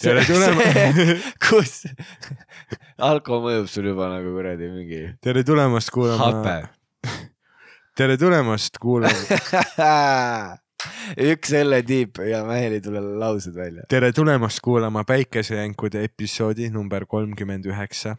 kus alkohol mõjub sul juba nagu kuradi mingi tere tulemast kuulama hape. tere tulemast kuulama, üks õlle tiip ja mehel ei tule laused välja. tere tulemast kuulama Päikesejänkude episoodi number kolmkümmend üheksa.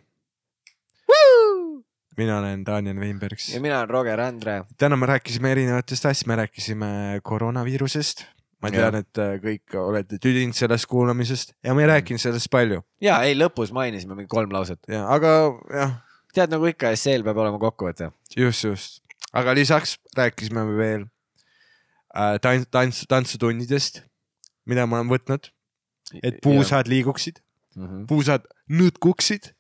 mina olen Daniel Weinbergs ja. mina olen Roger Andre. täna me rääkisime erinevatest asjadest, me rääkisime koroonaviirusest. Ma tean, et äh, kõik olete tüdinud sellest kuulamisest ja me ei rääkinud sellest palju. Ja ei, lõpus mainisime mingi kolm lauset. ja aga jah, tead nagu ikka, esseel peab olema kokkuvõte. just, just, aga lisaks rääkisime me veel äh, tants, tants, tantsutunnidest, mida ma olen võtnud, et puusad liiguksid, mm. puusad nõtkuksid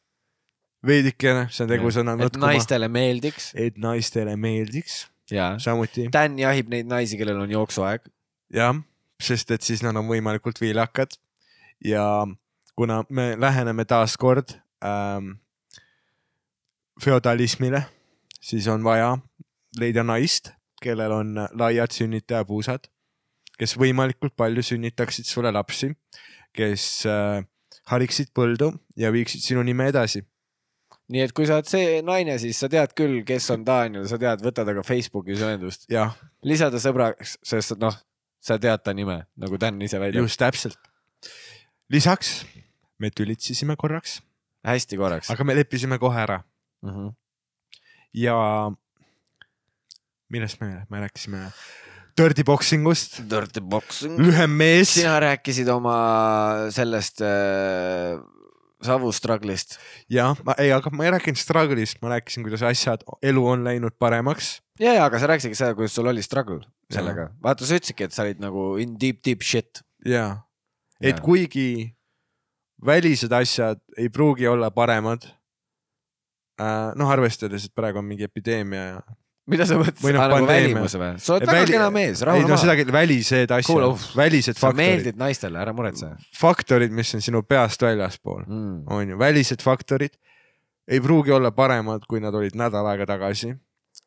veidikene, see on tegusõna et nõtkuma, naistele meeldiks. Et naistele meeldiks. Samuti. Dan jahib neid naisi, kellel on jooksuaeg. jah, sest et siis nad on võimalikult viljakad. Ja kuna me läheneme taaskord ähm, feodalismile, siis on vaja leida naist, kellel on laiad sünnitajapuusad, kes võimalikult palju sünnitaksid sulle lapsi, kes äh, hariksid põldu ja viiksid sinu nime edasi. nii et kui sa oled see naine, siis sa tead küll, kes on Daniel, sa tead, võta temaga Facebookis ühendust, lisada sõbraks, sest noh, sa tead ta nime, nagu Dan ise väidab. just täpselt. lisaks me tülitsesime korraks, hästi korraks. aga me leppisime kohe ära Mm -hmm. ja millest me, me rääkisime dirty boxing ust, Dirty boxing. lühem mees, sina rääkisid oma sellest äh, Savu struggle'ist. jah, ma ei, aga ma ei rääkinud struggle'ist, ma rääkisin, kuidas asjad, elu on läinud paremaks. ja, ja, aga sa rääkisidki seda, kuidas sul oli struggle sellega. vaata, sa ütlesidki, et sa olid nagu in deep, deep shit. ja, et Jaa. kuigi välised asjad ei pruugi olla paremad äh,. noh, arvestades, et praegu on mingi epideemia ja. Mida sa mõtlesid Või noh, ah,, nagu pandeemia. välimuse või? sa oled väga Väli- kena mees, ei rahune no maha. seda, välised asjad uh, välised sa faktorid, meeldid naistele, ära muretse faktorid, mis on sinu peast väljaspool, mm.. on ju, välised faktorid ei pruugi olla paremad, kui nad olid nädal aega tagasi.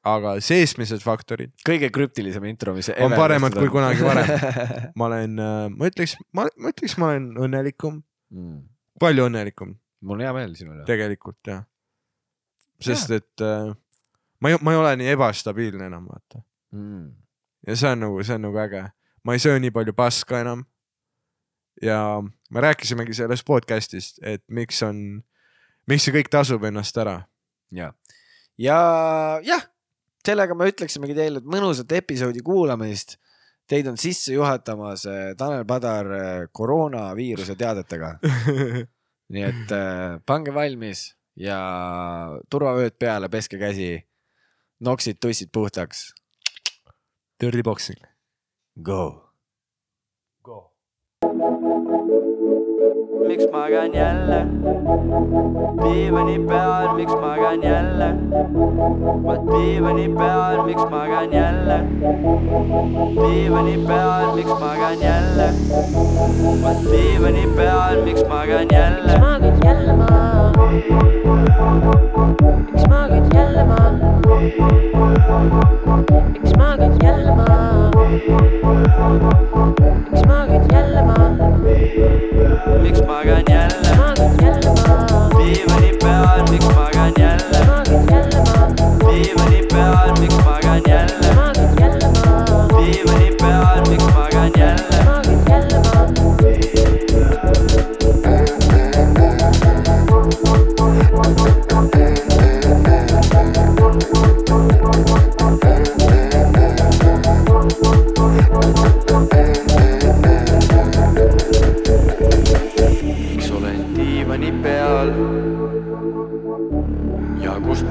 aga seesmised faktorid kõige krüptilisem intro, mis on paremad kui kunagi varem. ma olen, ma ütleks, ma, ma ütleks, ma olen õnnelikum, mm.. palju õnnelikum mul on hea meel sinu üle. tegelikult jah. sest et äh, ma ei, ma ei ole nii ebastabiilne enam, vaata. Mm. ja see on nagu, see on nagu äge. ma ei söö nii palju paska enam. ja me rääkisimegi sellest podcast'ist, et miks on, miks see kõik tasub ennast ära. ja, ja jah, sellega me ütleksimegi teile, et mõnusat episoodi kuulamist. Teid on sisse juhatamas äh, Tanel Padar äh, koroonaviiruse teadetega, nii et äh, pange valmis ja turvavööd peale, peske käsi, noksid, tussid puhtaks. Dirty boxing. Go. miks magan jälle diivani peal, miks magan jälle ma diivani peal, miks magan jälle diivani peal, miks magan jälle ma diivani peal, miks magan jälle Miks maagid jälle maa? Miks maagid jälle maa? Miks maagid jälle maa? Miks maagid jälle maa? miks magan jälle Maagid jälle maa? diivani peal, miks magan jälle Maagid jälle maa? diivani peal, miks magan jälle Maagid jälle maa? diivani peal, miks jälle Maagid jälle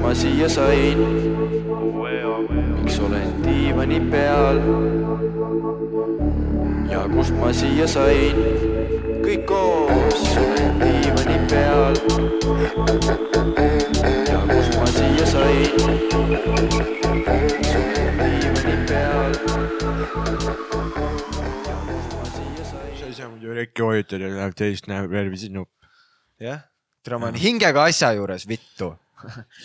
ma siia sain? miks olen diivani peal ja kust ma siia sain? kõik koos olen diivani peal ja kust ma siia sain? diivani peal ja sa ei saa muidu rekki vajutada, läheb teist näeb järgmisi nupp. jah, tere, ma olen hingega asja juures, vittu.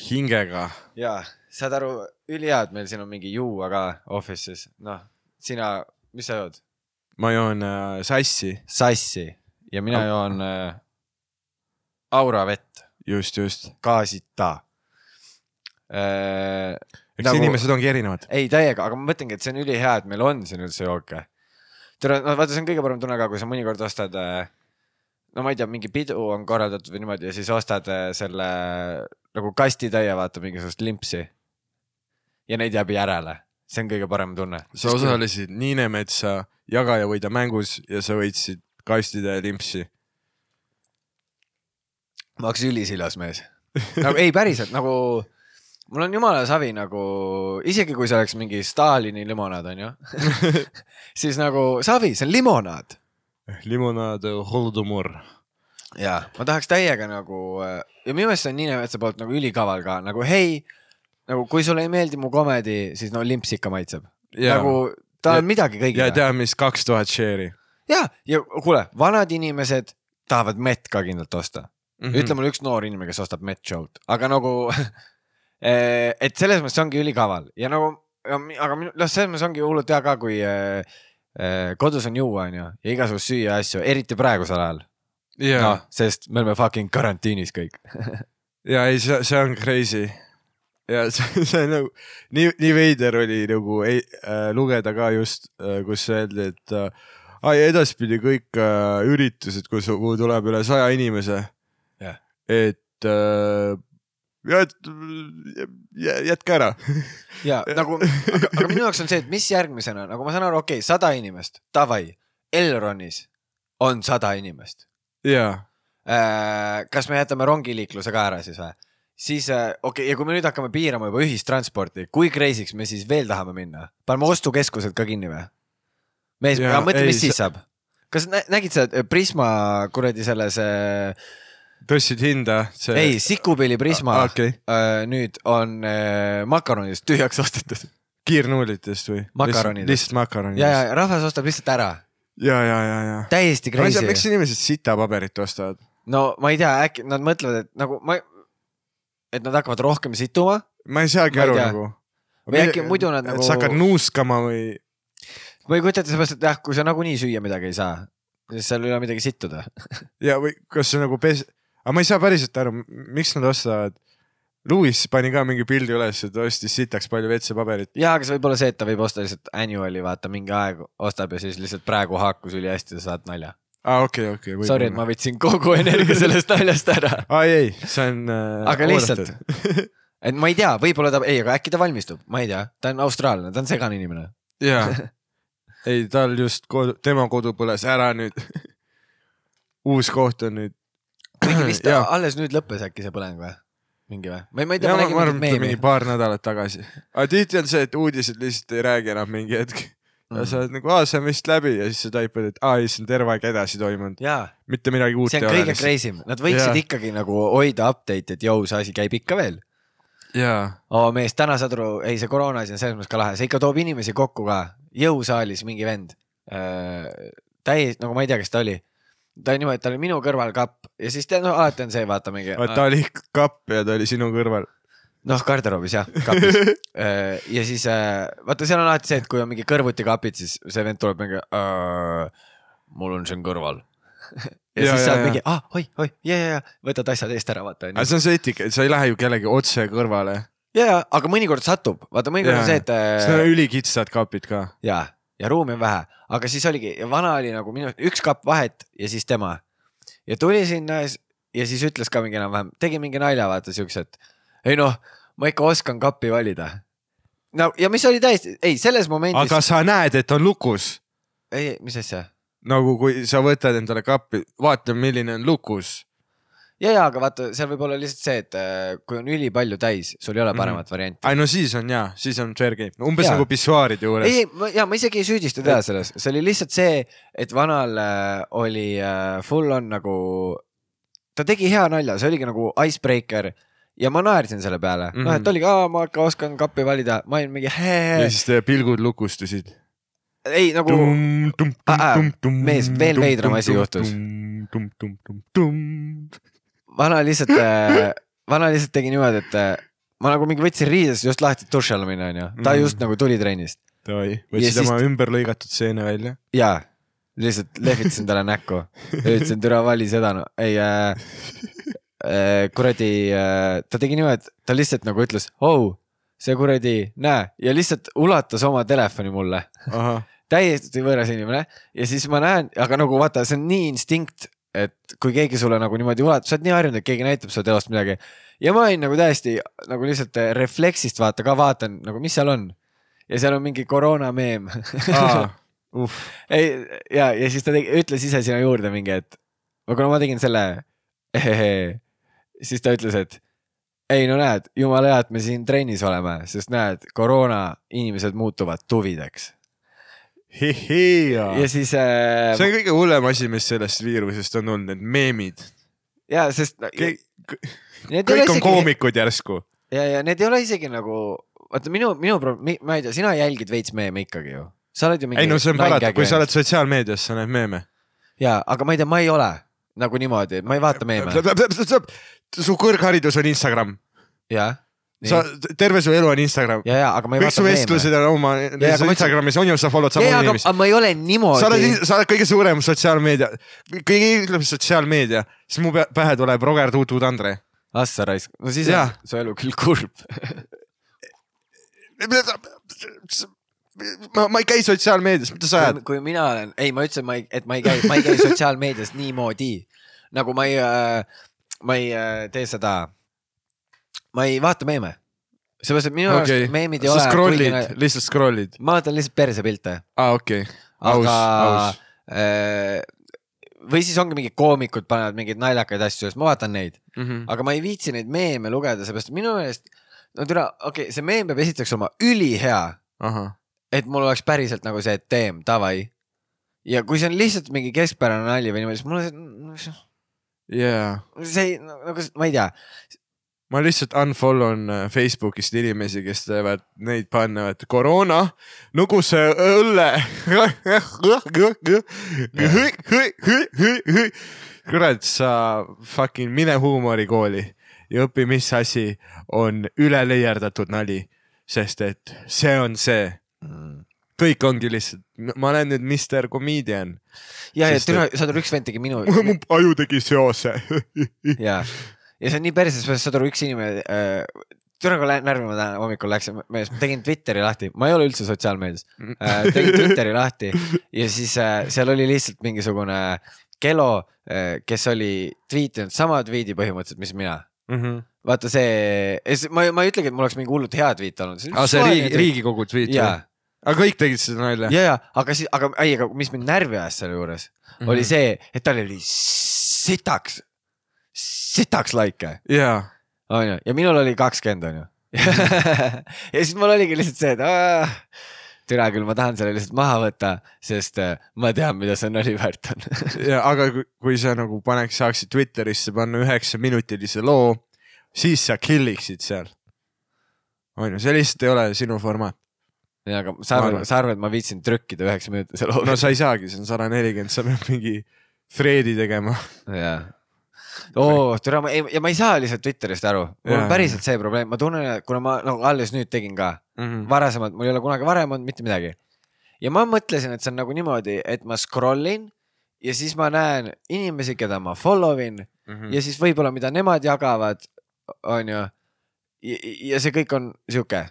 hingega. ja, saad aru, ülihea, et meil siin on mingi juua ka office'is, noh, sina, mis sa jood? ma joon äh, sassi. sassi ja mina joon äh, Aura vett just, just. gaasita äh,. eks nagu... inimesed ongi erinevad. ei täiega, aga ma mõtlengi, et see on ülihea, et meil on siin üldse jooke. tere, no vaata, see on kõige parem tunne ka, kui sa mõnikord ostad äh, no ma ei tea, mingi pidu on korraldatud või niimoodi ja siis ostad äh, selle nagu kastitäie, vaata mingisugust limpsi. ja neid jääb järele, see on kõige parem tunne. sa osalesid Niinemetsa jaga ja võida mängus ja sa võitsid kastide limpsi. ma oleks ülisiljas mees. nagu ei, päriselt nagu, mul on jumala savi nagu, isegi kui see oleks mingi Stalini limonaad, onju. siis nagu savi, see on limonaad. Limonaad Holodomor. ja ma tahaks täiega nagu äh, ja minu meelest see on Niinemetsa poolt nagu ülikaval ka nagu hei, nagu kui sulle ei meeldi mu komedi, siis no limps ikka maitseb. nagu ta on Ja- midagi ja kõigile. tead, mis kaks tuhat share'i ja, ja kuule, vanad inimesed tahavad mett ka kindlalt osta mm. mm -hmm. ütle mulle üks noor inimene, kes ostab mett show'd, aga nagu eh, et selles mõttes ongi ülikaval ja nagu, aga minu- noh, selles mõttes ongi hullult hea ka, kui eh, kodus on juua, onju, ja igasugust süüa asju, eriti praegusel ajal. ja noh, sest me oleme fucking karantiinis kõik. ja ei, see, see on crazy. ja see, see on nagu nii, nii veider oli nagu ei, äh, lugeda ka just, kus öeldi, et äh, ai edaspidi kõik äh, üritused, kus kuhu tuleb üle saja inimese Jah. et äh, ja et jä- jätke ära. ja nagu, aga, aga minu jaoks on see, et mis järgmisena, nagu ma saan aru, okei okay,, sada inimest, davai, Elronis on sada inimest. ja, kas me jätame rongiliikluse ka ära siis või? siis äh, okei okay,, ja kui me nüüd hakkame piirama juba ühistransporti, kui crazy'ks me siis veel tahame minna? paneme ostukeskused ka kinni või? mees, Jaa, mõtle, ei, mis siis see- saab. kas nä nägid sa äh, Prisma kuradi selles äh,, tõstsid hinda. ei, Sikupilli Prisma okei okay., äh, nüüd on äh, makaronidest tühjaks ostetud. kiirnuudlitest või? Makaronidest. lihtsalt makaronidest. ja, ja, rahvas ostab lihtsalt ära, ja, ja, ja, ja.. täiesti ei crazy miks. inimesed sitapaberit ostavad? no ma ei tea, äkki nad mõtlevad, et nagu ma, et nad hakkavad rohkem situma ma ei saagi Ma ei aru tea. nagu. Või äkki muidu nad nagu- sa hakkad nuuskama või? ma ei kujuta ette seepärast, et jah, kui sa nagunii süüa midagi ei saa, siis seal ei ole midagi sittuda. ja, või kas see nagu pes-, aga ma ei saa päriselt aru, miks nad ostavad. Lewis pani ka mingi pildi üles, et ostis sitaks palju WC-paberit. ja, aga see võib olla see, et ta võib osta lihtsalt annual'i, vaata mingi aeg ostab ja siis lihtsalt praegu haakus ülihästi, sa saad nalja. aa, okei, okei. Sorry, et ma võtsin kogu energia sellest naljast ära. aa ei, see on äh,. aga lihtsalt, et ma ei tea, võib-olla ta, ei, aga äkki ta valmistub, ma ei tea, ta on austraallane, ta on segane inimene. jaa. ei, tal just kodu, tema kodu põles ära nüüd. uus koht on nüüd. vist Jaa. alles nüüd lõppes äkki see põleng või? mingi või? ma ei, ma ei tea, ja ma nägin mingit et mingi meemi. paar nädalat tagasi. aga tihti on see, et uudised lihtsalt ei räägi enam mingi hetk. ja sa oled nagu, aa, see on vist läbi ja siis sa taipad, et aa, ei, see on terve aeg edasi toimunud. mitte midagi uut see on ei ole kõige. crazy im, nad võiksid Jaa. ikkagi nagu hoida update'i, et jõu, see asi käib ikka veel. jaa, oo mees, täna saad aru, ei see koroona asi on selles mõttes ka lahe, see ikka toob inimesi kokku ka. jõusaalis mingi vend äh,, täiesti nagu ma ei tea, kes ta oli. Ta oli niimoodi, ta oli minu kõrval kapp ja siis tead, no alati on see, vaata mingi. ta oli kapp ja ta oli sinu kõrval. noh, garderoobis jah, kapis. ja siis äh, vaata, seal on alati see, et kui on mingi kõrvuti kapid, siis see vend tuleb mingi äh,. mul on siin kõrval. ja, Ja, siis ja, sa oled ja. mingi, ah oi, oi, ja, ja, ja võtad asjad eest ära, vaata aga see on see etika, sa ei lähe ju kellegi otse kõrvale. ja, ja, aga mõnikord satub, vaata mõnikord Jaa. on see, et seal on äh, ülikitsad kapid ka. ja, ja ruumi on vähe, aga siis oligi, vana oli nagu minu, üks kapp vahet ja siis tema. ja tuli sinna ja siis ütles ka mingi enam-vähem, tegi mingi nalja, vaata siukse, et ei noh, ma ikka oskan kappi valida. no ja mis oli täiesti, ei selles momendis aga, sa näed, et on lukus. ei, mis asja nagu kui sa võtad endale kappi, vaata, milline on lukus. ja, ja aga vaata, seal võib olla lihtsalt see, et äh, kui on ülipalju täis, sul ei ole paremat mm -hmm. varianti. ai no siis on jaa, siis on fair game, umbes Jaa. nagu pissuaaride juures. ei, ja ma isegi ei süüdista teda selles, see oli lihtsalt see, et vanal äh, oli äh, full on nagu, ta tegi hea nalja, see oligi nagu icebreaker ja ma naersin selle peale mm, -hmm. noh, et Mhm. oligi, aa, ma ikka oskan kappi valida, ma olin mingi ja, siis teie pilgud lukustusid. ei nagu, Aa, mees, veel veidram asi juhtus. Vana lihtsalt äh,, vana lihtsalt tegi niimoodi, et äh, ma nagu mingi võtsin riidest just lahti, duši alla minna, onju, ta Mhm. just nagu tuli trennist Ja võtsid siis- oma ümber lõigatud seene välja. ja lihtsalt lehvitasin talle näkku, ütlesin türa vali seda no., ei äh, äh, kuradi äh,, ta tegi niimoodi, et ta lihtsalt nagu ütles, oh, see kuradi, näe ja lihtsalt ulatas oma telefoni mulle, täiesti võõras inimene ja siis ma näen, aga nagu vaata, see on nii instinkt, et kui keegi sulle nagu niimoodi ulatab, sa oled nii harjunud, et keegi näitab sulle teost midagi. Ja ma olin nagu täiesti nagu lihtsalt refleksist vaata ka vaatan nagu, mis seal on. Ja seal on mingi koroona meem. Uh, ei ja, ja siis ta tegi, ütles ise sinna juurde mingi, et aga kuna ma tegin selle, siis ta ütles, et ei no näed, jumala hea, et me siin trennis oleme, sest näed, koroona inimesed muutuvad tuvideks. Ja siis äh, see on kõige hullem asi, mis sellest viirusest on olnud, need meemid. ja sest kõik ei ole kõik on isegi- koomikud järsku. ja, ja need ei ole isegi nagu, vaata minu, minu pro-, ma ei tea, sina jälgid veits meeme ikkagi ju. sa oled ju mingi. ei no see on paratamatult, kui sa oled sotsiaalmeedias, sa näed meeme. ja, aga ma ei tea, ma ei ole nagu niimoodi, ma ei vaata meeme. su kõrgharidus on Instagram, jah, sa, terve su elu on Instagram. ja, ja, kõik su vestlused on oma Ja, ütlesin- Instagramis on ju, sa follow'd ja, samu ja, inimesi. aga ma ei ole sa oled niimoodi., sa oled kõige suurem sotsiaalmeedia, kõige ütleb sotsiaalmeedia, siis mu pä- pähe tuleb Roger Tutu Tandre. Assa raisk, no siis Jaa. on su elu küll kurb. ma, ma ei käi sotsiaalmeedias, mida sa ajad? kui mina olen, ei, ma ütlesin, ma ei, et ma ei käi, ma ei käi sotsiaalmeedias niimoodi nagu ma ei äh,, ma ei äh, tee seda, ma ei vaata meeme. seepärast, et minu arust okay., meemid ei sa ole. scroll'id, lihtsalt scroll'id. ma vaatan lihtsalt persepilte, aa, okei. aus, aga aus. äh, või siis ongi mingid koomikud panevad mingeid naljakaid asju siis ma vaatan neid, Mhm. aga ma ei viitsi neid meeme lugeda, seepärast et minu meelest no türa, okei okay,, see meem peab esiteks olema ülihea et mul oleks päriselt nagu see teem, davai. ja kui see on lihtsalt mingi keskpärane nali või niimoodi, siis mul on see, jaa. see ei, nagu ma ei tea, ma lihtsalt unfollow on äh, Facebookist inimesi, kes teevad neid panevad koroona, nuguse õlle. kurat, sa fucking mine huumorikooli ja õpi, mis asi on üle leierdatud nali, sest et see on see. kõik ongi lihtsalt, ma olen nüüd Mr Comedian, ja, ja türa, saad aru, üks vend tegi minu mu aju tegi seose. ja, ja see on nii perses, saad aru, üks inimene äh,, kui lä- närvi ma täna hommikul läksin, ma tegin Twitteri lahti, ma ei ole üldse sotsiaalmeedias äh,, tegin Twitteri lahti ja siis äh, seal oli lihtsalt mingisugune Kelo äh,, kes oli tweetinud sama tweet'i põhimõtteliselt, mis mina vaata see, ma, ma ei ütlegi, et mul oleks mingi hullult hea tweet olnud. aa, see riigi, Riigikogu tweet või?, aga kõik tegid seda nalja? ja, ja, aga siis, aga ei, aga mis mind närvi ajas selle juures mm Mhm. -hmm. oli see, et tal oli sitaks, sitaks likee, jaa, onju, ja minul oli kakskümmend, onju. ja siis mul oligi lihtsalt see, et aah, türa küll, ma tahan selle lihtsalt maha võtta, sest äh, ma tean, mida see nali väärt on. ja aga kui, kui sa nagu paneks, saaksid Twitterisse panna üheksa minutilise loo, siis sa kill iksid seal. on ju, see lihtsalt ei ole sinu formaat. ja aga sa arvad sa arvad, et ma viitsin trükkida üheksa minutise loo no sa ei saagi, see on sada nelikümmend, sa pead mingi Fredi tegema. jaa. oo, türa, ma ei, ja ma ei saa lihtsalt Twitterist aru, mul on päriselt see probleem, ma tunnen, kuna ma nagu alles nüüd tegin ka, Mhm. varasemalt mul ei ole kunagi varem olnud mitte midagi. ja ma mõtlesin, et see on nagu niimoodi, et ma scroll in ja siis ma näen inimesi, keda ma follow in Mhm. ja siis võib-olla, mida nemad jagavad, onju. ja see kõik on sihuke.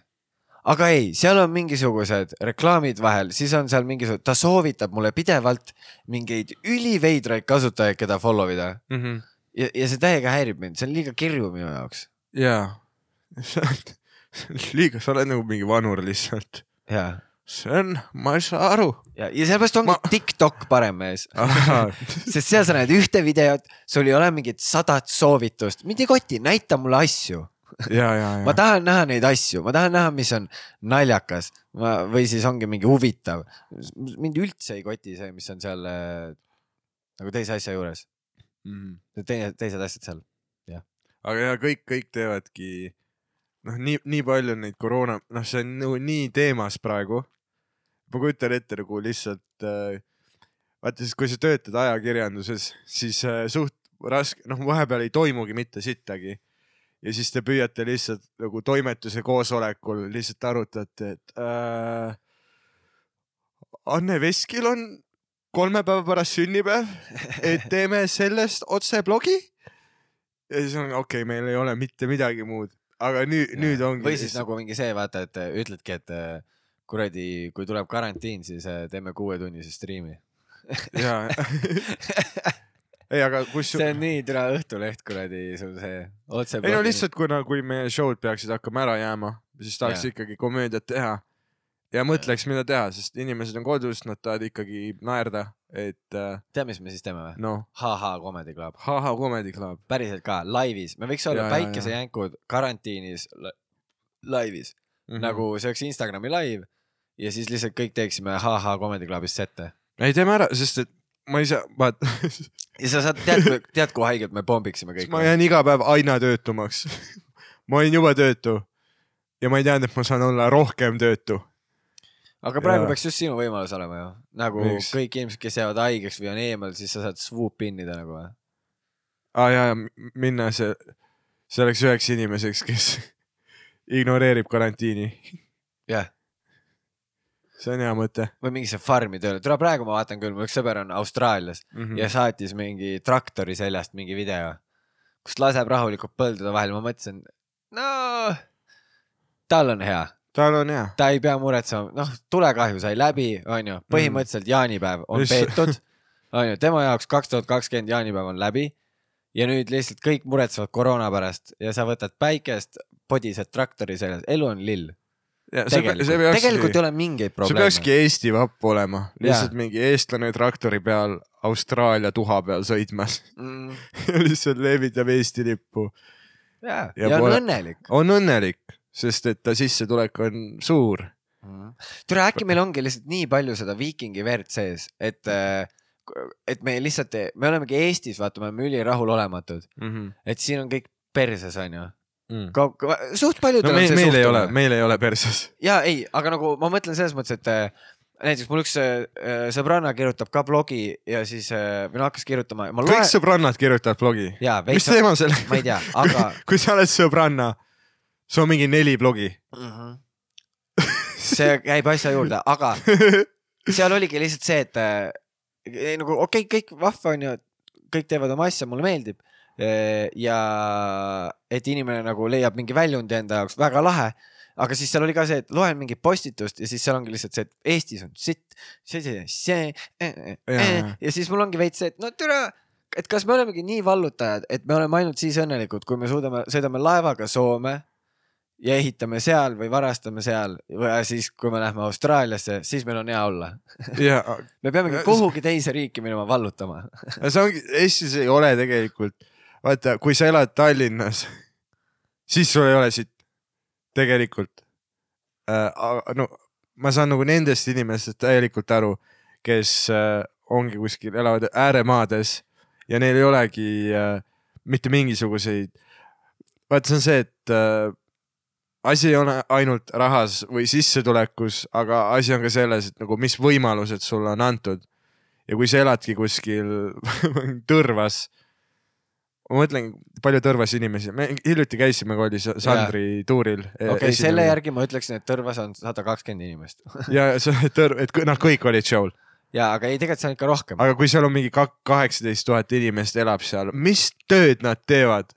aga ei, seal on mingisugused reklaamid vahel, siis on seal mingisugune, ta soovitab mulle pidevalt mingeid üliveidraid kasutajaid, keda follow ida Mhm. ja, ja see täiega häirib mind, see on liiga kirju minu jaoks. jaa, see on liiga, sa oled nagu mingi vanur lihtsalt. ja, see on, ma ei saa aru. ja, ja sellepärast ongi Ma-. TikTok parem mees, sest seal sa näed ühte videot, sul ei ole mingit sadat soovitust, mind ei koti, näita mulle asju. ja, ja, ma tahan näha neid asju, ma tahan näha, mis on naljakas ma, või siis ongi mingi huvitav. mind üldse ei koti see, mis on seal äh, nagu teise asja juures, teine, teised asjad seal. aga ja kõik, kõik teevadki noh, nii, nii palju neid koroona, noh, see on nagu nii teemas praegu. ma kujutan ette nagu lihtsalt äh, vaata siis, kui sa töötad ajakirjanduses, siis äh, suht raske, noh, vahepeal ei toimugi mitte sittagi. ja siis te püüate lihtsalt nagu toimetuse koosolekul lihtsalt arutate, et äh, Anne Veskil on kolme päeva pärast sünnipäev, et teeme sellest otse blogi. ja siis on okei okay,, meil ei ole mitte midagi muud, aga nüüd, nüüd ongi. või siis nagu mingi see, vaata, et äh, ütledki, et äh, kuradi, kui tuleb karantiin, siis äh, teeme kuuetunnise striimi. jaa. ei, aga kus. see on nii türa Õhtuleht kuradi sul see otse. ei no lihtsalt, kuna, kui meie show'd peaksid hakkama ära jääma, siis tahaks Jaa. ikkagi komöödiat teha. Ja mõtleks, mida teha, sest inimesed on kodus, nad tahavad ikkagi naerda, et äh, tead, mis me siis teeme või? noh, Ha-ha Comedy Club, haha Comedy Club. päriselt ka laivis, me võiks olla päikesejänkud karantiinis la- laivis mm. -hmm. nagu see oleks Instagrami live ja siis lihtsalt kõik teeksime Ha-ha Comedy Clubis sette. ei, teeme ära, sest et ma ei saa, vaata, ja sa saad, tead, tead, kui haigelt me pommiksime kõik ma? jään iga päev aina töötumaks. ma olin juba töötu ja ma ei teadnud, et ma saan olla rohkem töötu. Aga praegu Jaa. peaks just sinu võimalus olema ju, nagu Miks? kõik inimesed, kes jäävad haigeks või on eemal, siis sa saad swoop innida nagu või? aa ah, jaa, minna see, selleks üheks inimeseks, kes ignoreerib karantiini. jah, see on hea mõte või mingisse farmi tööle, tule praegu ma vaatan küll, mu üks sõber on Austraalias mm. -hmm. ja saatis mingi traktori seljast mingi video, kus laseb rahulikult põldude vahel, ma mõtlesin, no tal on hea, tal on hea. ta ei pea muretsema, noh, tulekahju sai läbi, onju, põhimõtteliselt jaanipäev on Mis- peetud, onju, tema jaoks kaks tuhat kakskümmend jaanipäev on läbi. Ja nüüd lihtsalt kõik muretsevad koroona pärast ja sa võtad päikest, podised traktori seljas, elu on lill. tegelikult, tegelikult ei ole mingeid see probleeme. peakski Eesti vapp olema, lihtsalt Jaa. mingi eestlane traktori peal Austraalia tuha peal sõitmas. Mm. ja lihtsalt lehvitab Eesti lippu. ja, Ja ja on pole- õnnelik. On õnnelik, sest et ta sissetulek on suur. mm.. tere, äkki meil ongi lihtsalt nii palju seda viikingi verd sees, et, et me lihtsalt, me olemegi Eestis, vaata, me oleme ülirahulolematud, Mm -hmm. et siin on kõik perses, onju. Mm. suht paljudel no on meil, see meil ei ole, meil ei ole perses. ja ei, aga nagu ma mõtlen selles mõttes, et äh, näiteks mul üks äh, sõbranna kirjutab ka blogi ja siis äh, või no hakkas kirjutama kõik loen, sõbrannad kirjutavad blogi. mis teema selle? ma ei tea, aga kui sa oled sõbranna, sul on mingi neli blogi. Mhm. see käib asja juurde, aga seal oligi lihtsalt see, et äh, nagu okei okay,, kõik vahva on ju, kõik teevad oma asja, mulle meeldib. ja et inimene nagu leiab mingi väljundi enda jaoks, väga lahe. aga siis seal oli ka see, et loen mingit postitust ja siis seal ongi lihtsalt see, et Eestis on sitt, see, see, see ja, jaa. ja siis mul ongi veits see, et no türa, et kas me olemegi nii vallutajad, et me oleme ainult siis õnnelikud, kui me suudame, sõidame laevaga Soome ja ehitame seal või varastame seal või siis, kui me lähme Austraaliasse, siis meil on hea olla. ja me peamegi kuhugi teise riiki minema vallutama. see ongi, Eestis ei ole tegelikult, vaata, kui sa elad Tallinnas, siis sul ei ole siit tegelikult äh,. no ma saan nagu nendest inimestest täielikult aru, kes äh, ongi kuskil, elavad ääremaades ja neil ei olegi äh, mitte mingisuguseid, vaata, see on see, et äh, asi ei ole ainult rahas või sissetulekus, aga asi on ka selles, et nagu mis võimalused sulle on antud ja kui sa eladki kuskil Tõrvas, ma mõtlen, palju Tõrvas inimesi, me hiljuti käisime, kui oli Sa- Sandri tuuril. okei okay,, selle. järgi ma ütleksin, et Tõrvas on sada kakskümmend inimest. ja see Tõrv, et nad kõik olid show'l, ja, aga ei, tegelikult see on ikka rohkem. aga kui seal on mingi kaheksateist tuhat inimest elab seal, mis tööd nad teevad?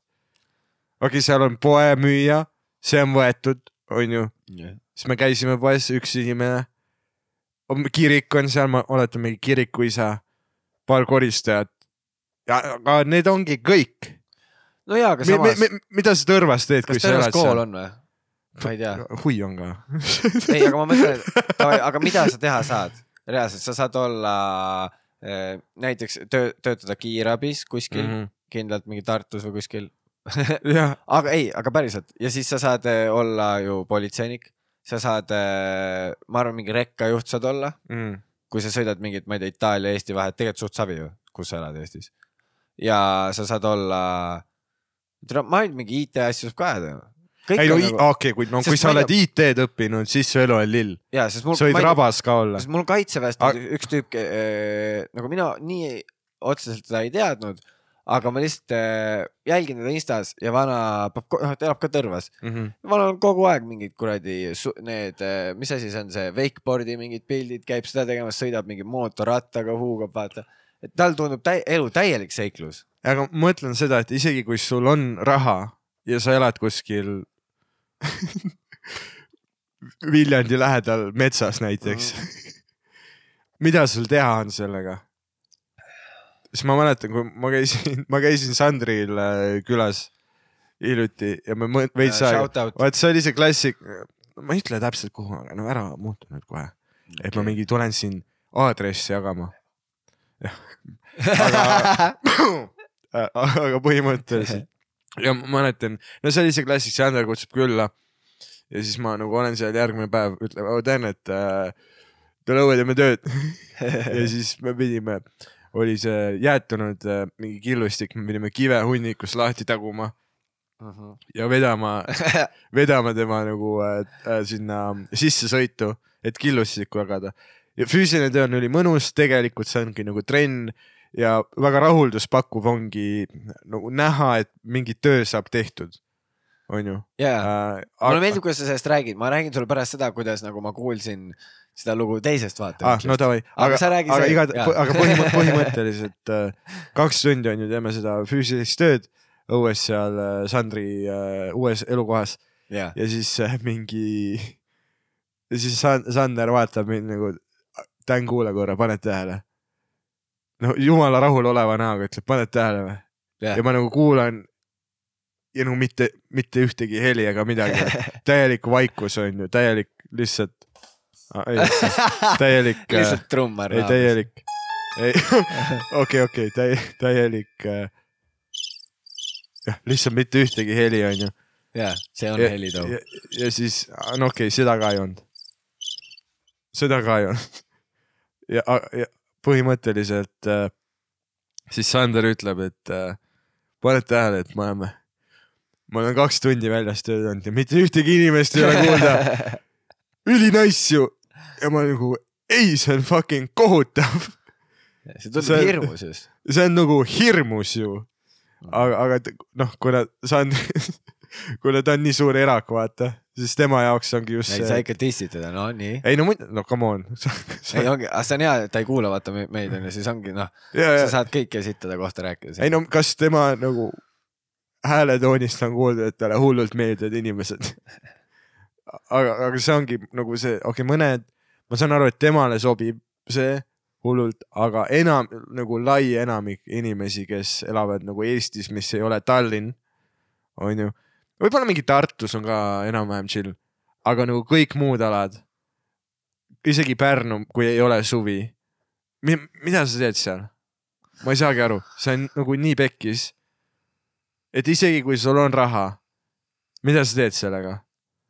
okei okay,, seal on poemüüja, see on võetud, onju, siis me käisime poes, üks inimene. kirik on seal, ma oletan mingi kirikuisa, paar koristajat. ja, aga need ongi kõik no jaa, aga mi, mi, samas, mi, mida sa Tõrvas teed, kui kas sa Tõrvas elad kool seal? on või? ma ei tea. hui on ka. ei, aga ma mõtlen, et davai, aga mida sa teha saad? reaalselt, sa saad olla äh, näiteks töö, töötada kiirabis kuskil mm. -hmm. kindlalt mingi Tartus või kuskil. aga ei, aga päriselt ja siis sa saad äh, olla ju politseinik, sa saad, ma arvan, mingi rekkajuht saad olla, Mm. kui sa sõidad mingit, ma ei tea, Itaalia, Eesti vahet, tegelikult suht savi ju, kus sa elad Eestis. ja sa saad olla, ma ei tea, mingi IT asju saab ka ajada ju. ei no nagu... okei, kui no Sest kui sa ma ei oled IT-d õppinud, siis su elu on lill. sa võid rabas ka olla mul kaitseväest Ag... üks tüüp äh,, nagu mina nii otseselt seda ei teadnud, aga ma lihtsalt äh, jälgin teda Instas ja vana noh, ta elab ka Tõrvas. Mhm. vanal on kogu aeg mingid kuradi need, mis asi see on, see wakeboard'i mingid pildid, käib seda tegemas, sõidab mingi mootorrattaga, huugab, vaata. et tal tundub täi-, elu täielik seiklus. aga ma mõtlen seda, et isegi kui sul on raha ja sa elad kuskil Viljandi lähedal metsas näiteks, mida sul teha on sellega? Siis ma mäletan, kui ma käisin, ma käisin Sandril äh, külas hiljuti ja me veits aega, vaat see oli see klassik, ma ei ütle täpselt kuhu, aga no ära muutu nüüd kohe, et ma mingi tulen siin aadressi jagama. jah, aga aga põhimõtteliselt ja ma mäletan, no see oli see klassik, Sander kutsub külla. Ja siis ma nagu olen seal järgmine päev, ütleb, oh Dan, et äh, tule õue, teeme tööd. ja siis me pidime, oli see jäätunud äh, mingi killustik, me pidime kive hunnikust lahti taguma ja vedama, vedama tema nagu äh, äh, sinna sissesõitu, et killustikku jagada. ja füüsiline töö on ülimõnus, tegelikult see ongi nagu trenn ja väga rahulduspakkuv ongi nagu näha, et mingi töö saab tehtud, onju. jaa, mulle meeldib, kuidas sa sellest räägid, ma räägin sulle pärast seda, kuidas nagu ma kuulsin seda lugu teisest ah,. vaatevinklist no davai, Aga aga, aga iga, aga põhimõtteliselt, põhimõtteliselt äh, kaks tundi on ju, teeme seda füüsilist tööd õues seal äh, Sandri äh, uues elukohas jaa, ja siis äh, mingi, siis San- Sander vaatab mind nagu, kuula korra, paned tähele? no jumala rahuloleva näoga ütleb, paned tähele või? jah ja ma nagu kuulan ja nagu mitte, mitte ühtegi heli ega midagi, täielik vaikus on ju, täielik lihtsalt, täielik, lihtsalt trummar. ei täielik, ei, okei, okei, täie-, täielik äh, jah, lihtsalt mitte ühtegi heli on ju. jaa, see on ja, helitoo. ja, ja siis, no okei okay,, seda ka ei olnud. seda ka ei olnud. ja, ja põhimõtteliselt äh, siis Sander ütleb, et äh, paned tähele, et me oleme, ma olen kaks tundi väljas tööd olnud ja mitte ühtegi inimest ei ole kuulda. ülinaiss ju. ja ma nagu, ei, see on fucking kohutav. see tundub see- hirmus just. see on nagu hirmus ju. aga, aga t- noh, kuna Sander, kuna ta on nii suur erak, vaata, siis tema jaoks ongi just ei, sa see. ikka dissid teda, no nii. ei no muidu, no come on. ei ongi, aga see on hea, et ta ei kuula vaata me- meid onju, siis ongi noh, ja, sa ja, saad kõike sitada kohta rääkida. ei no kas tema nagu hääletoonist on kuulda, et talle hullult meeldivad inimesed. aga, aga see ongi nagu see, okei okay,, mõned, ma saan aru, et temale sobib see hullult, aga enam nagu lai enamik inimesi, kes elavad nagu Eestis, mis ei ole Tallinn, onju. võib-olla mingi Tartus on ka enam-vähem chill, aga nagu kõik muud alad, isegi Pärnu, kui ei ole suvi. mida sa teed seal? ma ei saagi aru, see on nagu nii pekkis. Et isegi kui sul on raha, mida sa teed sellega?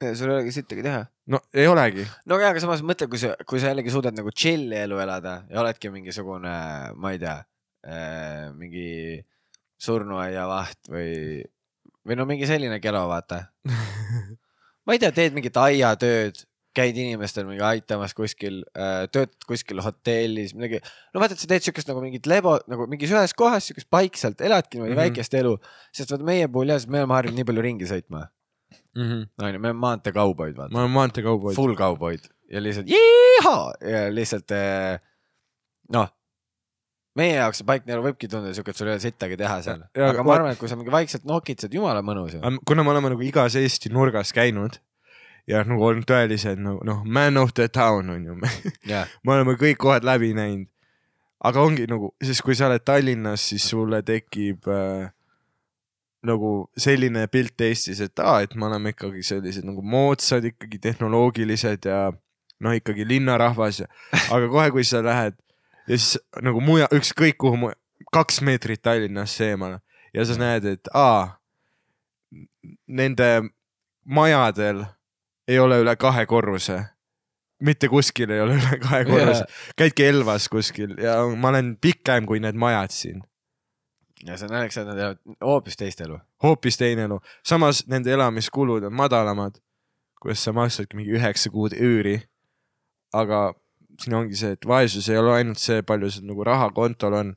sul ei olegi sittagi teha. no ei olegi. no jaa, aga samas mõtle, kui sa, kui sa jällegi suudad nagu chill'i elu elada ja oledki mingisugune, ma ei tea äh,, mingi surnuaiavaht või, või no mingi selline kelo, vaata. ma ei tea, teed mingit aiatööd, käid inimestel mingi aitamas kuskil äh,, töötad kuskil hotellis, midagi. no vaata, et sa teed siukest nagu mingit lebo nagu mingis ühes kohas siukest paikselt, eladki niimoodi Mhm. mm -hmm. väikest elu. sest vaata meie puhul jah, me oleme harjunud nii palju ringi sõitma. -hmm. onju, me oleme maanteekauboid, vaata ma. olen maanteekauboid. full kauboid ja lihtsalt jiihaa ja lihtsalt eh, noh, meie jaoks see paikne elu võibki tunduda siuke, et sul ei ole sittagi teha seal, aga ma arvan, et kui sa mingi vaikselt nokitsed, jumala mõnus ju. kuna me oleme nagu igas Eesti nurgas käinud ja nagu olnud tõelised nagu noh, man of the town on ju, jah, me oleme kõik kohad läbi näinud. aga ongi nagu, sest kui sa oled Tallinnas, siis sulle tekib äh, nagu selline pilt Eestis, et aa, et me oleme ikkagi sellised nagu moodsad, ikkagi tehnoloogilised ja noh, ikkagi linnarahvas ja, aga kohe, kui sa lähed ja siis nagu muja, ükskõik kuhu mu-, kaks meetrit Tallinnasse eemale ja sa näed, et aa, nende majadel ei ole üle kahe korruse. mitte kuskil ei ole üle kahe korruse, käidki Elvas kuskil ja ma olen pikem kui need majad siin. ja see on naljakas, et nad elavad hoopis teist elu. hoopis teine elu, samas nende elamiskulud on madalamad, kus sa maksadki mingi üheksa kuud üüri. aga siin ongi see, et vaesus ei ole ainult see, palju sul nagu raha kontol on,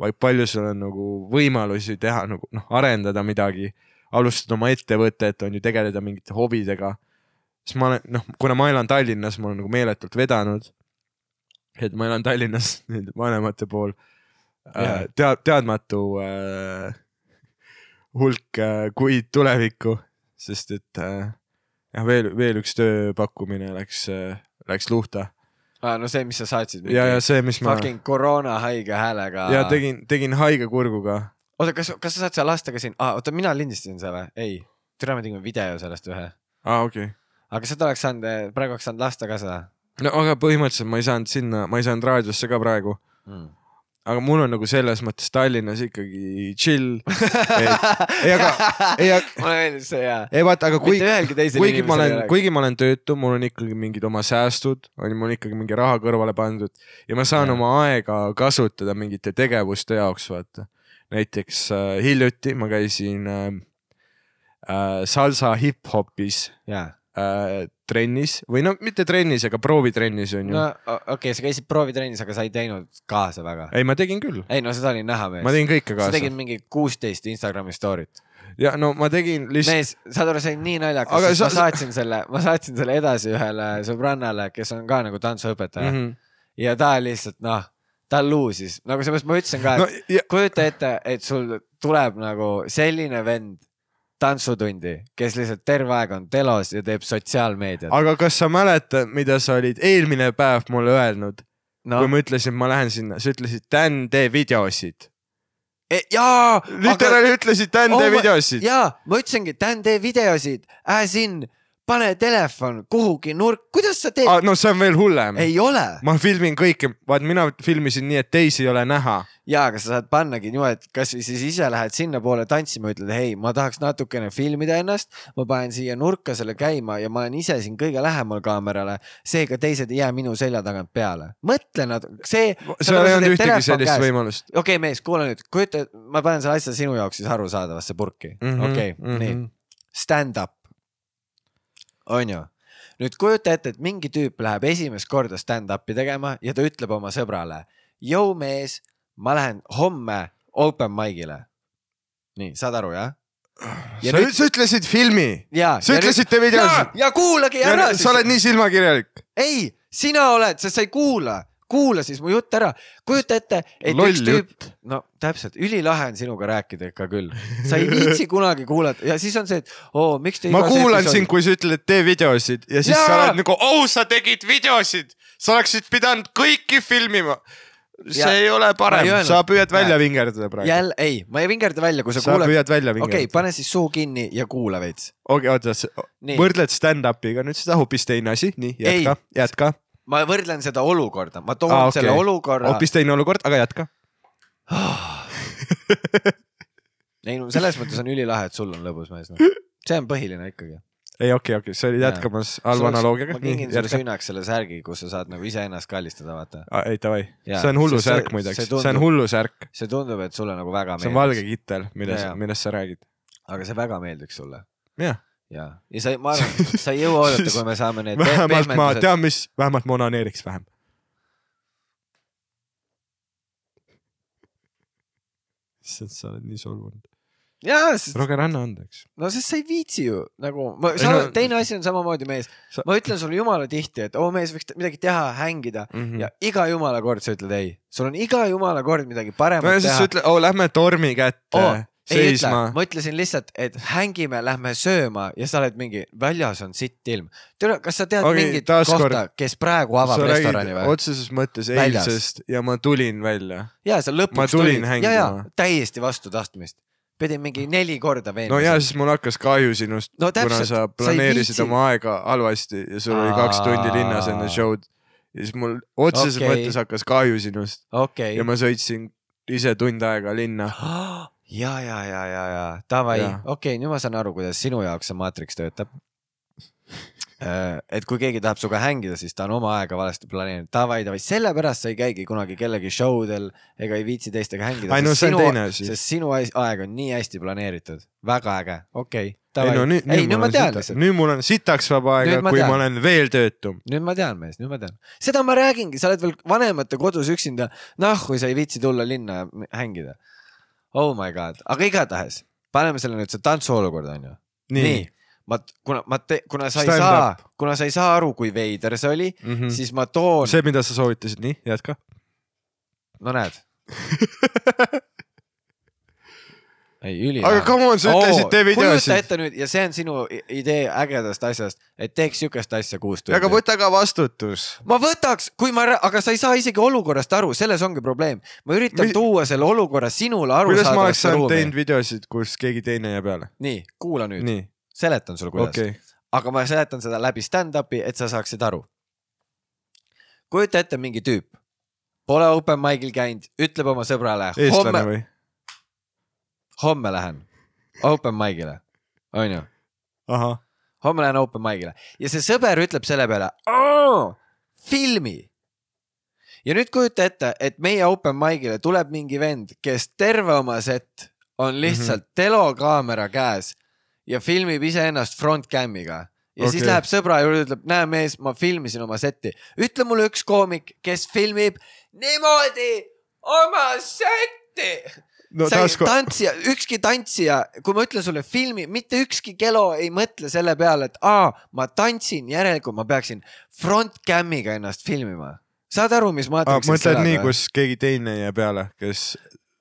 vaid palju sul on nagu võimalusi teha nagu noh, arendada midagi, alustada oma ettevõtet, on ju, tegeleda mingite hobidega. Siis ma olen noh, kuna ma elan Tallinnas, ma olen nagu meeletult vedanud. et ma elan Tallinnas nüüd vanemate pool äh,. tead, teadmatu äh, hulk äh, kuid tulevikku, sest et äh, jah, veel, veel üks tööpakkumine läks äh,, läks luhta aa, no see, mis sa saatsid. ja, ja see, mis ma fucking koroona haige häälega. ja tegin, tegin haige kurguga. oota, kas, kas sa saad seal lastega siin ah,, oota, mina lindistasin selle, ei. tere, me tegime video sellest ühe. aa, okei okay.. Aga seda oleks saanud, praegu oleks saanud lasta ka seda no aga põhimõtteliselt ma ei saanud sinna, ma ei saanud raadiosse ka praegu, mm.. aga mul on nagu selles mõttes Tallinnas ikkagi chill. ei, aga, ei, mulle meeldis see ja. ei vaata, aga kui kuigi ma olen, kui.... kuigi ma olen töötu, mul on ikkagi mingid oma säästud, on ju, mul on ikkagi mingi raha kõrvale pandud ja ma saan Jah. oma aega kasutada mingite tegevuste jaoks, vaata. näiteks äh, hiljuti ma käisin äh, äh, salsa hip-hopis jaa. Äh, trennis või no mitte trennis, aga proovitrennis on ju no okei okay,, sa käisid proovitrennis, aga sa ei teinud kaasa väga. ei, ma tegin küll, ei no seda oli näha mees. ma tegin kõike sa kaasa tegid mingi kuusteist Instagrami story't. ja no ma tegin lihtsalt, mees, saad aru, see oli nii naljakas, sest sa- ma saatsin selle, ma saatsin selle edasi ühele sõbrannale, kes on ka nagu tantsuõpetaja mm. -hmm. ja ta lihtsalt noh, ta luusis, nagu seepärast ma ütlesin ka, et no, ja, kujuta ette, et sul tuleb nagu selline vend tantsutundi, kes lihtsalt terve aeg on telos ja teeb sotsiaalmeediat. aga kas sa mäletad, mida sa olid eelmine päev mulle öelnud no., kui ma ütlesin, ma lähen sinna, sa ütlesid, Dan, tee videosid. e, jaa, literaali ütlesid, Dan, Oh tee videosid. jaa, ma ütlesingi, Dan, tee videosid, as in, pane telefon kuhugi nurk, kuidas sa teed Ah, no see on veel hullem. ei ole. ma filmin kõike, vaat mina filmisin nii, et teisi ei ole näha. ja, aga sa saad pannagi niimoodi, et kasvõi siis ise lähed sinnapoole tantsima, ütled, hei, ma tahaks natukene filmida ennast, ma panen siia nurka selle käima ja ma olen ise siin kõige lähemal kaamerale, seega teised ei jää minu selja tagant peale. mõtle nad, see. seal ei olnud ühtegi sellist võimalust. okei okay,, mees, kuula nüüd, kujuta, ma panen selle asja sinu jaoks siis arusaadavasse purki mm -hmm,, okei okay,, mhm. nii, stand-up, onju. nüüd kujuta ette, et mingi tüüp läheb esimest korda stand-up'i tegema ja ta ütleb oma sõbrale, jõu mees, ma lähen homme open mic'ile. nii, saad aru jah? Ja sa, nüüd- sa ütlesid filmi, sa ütlesid tee videosid. ja kuulage ära sa oled nii silmakirjalik. ei, sina oled, sest sa ei kuula, kuula siis mu jutt ära. kujuta ette, et Loll üks tüüp, no täpselt, ülilahe on sinuga rääkida ikka küll. sa ei viitsi kunagi kuulata ja siis on see, et oo, miks te ma kuulan episoodis- sind, kui sa ütled, tee videosid ja siis Jaa! sa oled nagu, oh, sa tegid videosid, sa oleksid pidanud kõiki filmima. see Ja- ei ole parem, sa püüad välja Näe. vingerdada praegu. jälle, ei, ma ei vingerda välja, kui sa, sa kuulad. püüad välja okei okay,, vingerdada. pane siis suu kinni ja kuula veits. okei, oota, Nii. võrdled stand-up'iga nüüd seda hoopis teine asi, nii jätka, jätka. Ma võrdlen seda olukorda, ma toon ah, okay. selle olukorra. hoopis teine olukord, aga jätka. ei no selles mõttes on ülilahe, et sul on lõbus mees no.. see on põhiline ikkagi. ei, okei, okei, sa olid Jaa. jätkamas halva analoogiaga ma. kingin sulle sünnaks selle särgi, kus sa saad nagu iseennast kallistada, vaata. ei, davai, see on hullu sest see- särk muideks, see see on tundub- hullu särk, see tundub, et sulle nagu väga see on valge kittel, milles Jaa,, jaa. millest sa räägid. aga see väga meeldiks sulle. jah, ja, ja sa, ma arvan, sa ei jõua oodata, kui me saame need vähemalt ma tean, mis, vähemalt ma onaneeriks vähem. issand, sa oled nii solvunud. sest Roger, anna andeks. no sest sa ei viitsi ju nagu, ma, sa no- no,, teine asi on samamoodi mees Sa- ma ütlen sulle jumala tihti, et oo mees võiks midagi teha, hängida mm. -hmm. ja iga jumala kord sa ütled ei, sul on iga jumala kord midagi no paremat siis teha sa. ütled, oo lähme tormi kätte oo, ei ütle, ma ütlesin lihtsalt, et hängime, lähme sööma ja sa oled mingi, väljas on sitt ilm. tere, kas sa tead okay, mingit taaskord- kohta, kes praegu avab sa restorani või? otseses mõttes Väljas. eilsest ja ma tulin välja. ja sa lõpuks tulin tulid ja, ja täiesti vastu tahtmist. pidin mingi neli korda veenma. no ja siis mul hakkas kahju sinust No kuna sa sa planeerisid viitsi. oma aega halvasti ja sul oli kaks tundi linnas enne show'd. ja siis mul otseses okay. mõttes hakkas kahju sinust okei ja. ma sõitsin ise tund aega linna. ja, ja, ja, ja, ja davai okei, nüüd ma saan aru, kuidas sinu jaoks see maatriks töötab. et kui keegi tahab sinuga hängida, siis ta on oma aega valesti planeerinud, davai, davai, sellepärast sa ei käigi kunagi kellegi show del ega ei viitsi teistega hängida. No asi. sest sinu aeg on nii hästi planeeritud, väga äge, okei ei no nüüd, ei, nüüd ma tean lihtsalt, nüüd mul on sitaks vaba aega Nüüd, kui ma olen veel töötum. nüüd ma tean, mees, nüüd ma tean. seda ma räägingi, sa oled veel vanemate kodus üksinda, nahku sa ei viitsi tulla linna ja hängida. Oh my god, aga igatahes paneme selle nüüd, see tantsuolukord on ju. nii, ma, kuna ma te,, kuna sa ei Stand saa, kuna sa ei saa aru, kui veider see oli mm. -hmm. siis ma toon, see, mida sa soovitasid, nii, jätka. no näed. ei, üli. aga come on, sa ütlesid, tee kujuta videosid. ette nüüd ja see on sinu idee ägedast asjast, et teeks siukest asja kuus tundi. aga võta ka vastutus. ma võtaks, kui ma, aga sa ei saa isegi olukorrast aru, selles ongi probleem. ma üritan Mi- tuua selle olukorra sinule kuidas ma oleks saanud teinud videosid, kus keegi teine jääb peale? nii, kuula nüüd, seletan sulle, kuidas okay., aga ma seletan seda läbi stand-up'i, et sa saaksid aru. kujuta ette mingi tüüp, pole open mic'il käinud, ütleb oma sõbrale, eestlane homme, või? Homme lähen open mic'ile, onju homme lähen open mic'ile ja see sõber ütleb selle peale, filmi. ja nüüd kujuta ette, et meie open mic'ile tuleb mingi vend, kes terve oma set on lihtsalt mm -hmm. telokaamera käes ja filmib iseennast front cam'iga ja okay. siis läheb sõbra juurde, ütleb, näe mees, ma filmisin oma setti, ütle mulle üks koomik, kes filmib niimoodi oma setti no sa ei taaskord, tantsija, ükski tantsija, kui ma ütlen sulle filmi, mitte ükski kelo ei mõtle selle peale, et aa, ma tantsin, järelikult ma peaksin front cam'iga ennast filmima. saad aru, mis maatriksis mõtled nii, kus keegi teine jääb peale, kes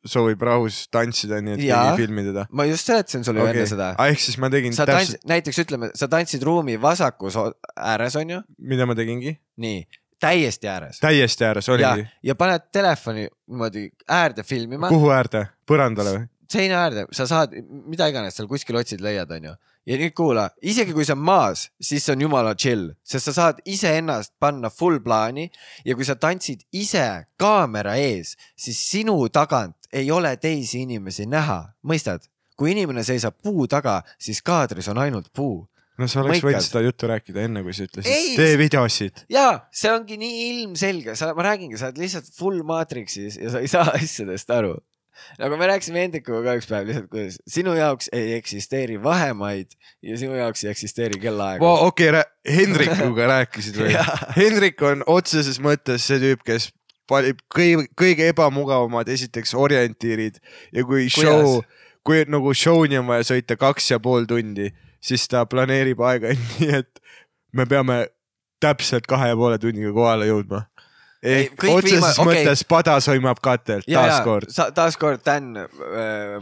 soovib rahus tantsida, nii et Jaa. keegi ei filmi teda. ma just seletasin sulle okay. enne seda. ehk siis ma tegin sa täpselt,, näiteks ütleme, sa tantsid ruumi vasakus ääres, onju, mida ma tegingi, nii, täiesti ääres. täiesti ääres oligi,, ja paned telefoni niimoodi äärde filmima, kuhu äärde, põrandale või? seina äärde, sa saad, mida iganes seal kuskil otsid, leiad, onju. ja nüüd kuula, isegi kui see on maas, siis see on jumala chill, sest sa saad iseennast panna full plaani ja kui sa tantsid ise kaamera ees, siis sinu tagant ei ole teisi inimesi näha, mõistad? kui inimene seisab puu taga, siis kaadris on ainult puu. No sa oleks võinud seda juttu rääkida enne, kui sa ütlesid, tee videosid. ja see ongi nii ilmselge, sa, ma räägingi, sa oled lihtsalt full maatriksis ja sa ei saa asjadest aru. nagu me rääkisime Hendrikuga ka üks päev lihtsalt, kuidas sinu jaoks ei eksisteeri vahemaid ja sinu jaoks ei eksisteeri kellaaega. okei okay,, Hendrikuga rääkisid või? Hendrik on otseses mõttes see tüüp, kes valib kõige, kõige ebamugavamad esiteks orientiirid ja kui show, kui nagu show'ni on vaja sõita kaks ja pool tundi, siis ta planeerib aega nii, et me peame täpselt kahe ja poole tunniga kohale jõudma. Ehk otseses viima- okei. mõttes pada sõimab katelt ja, taaskord. taaskord Dan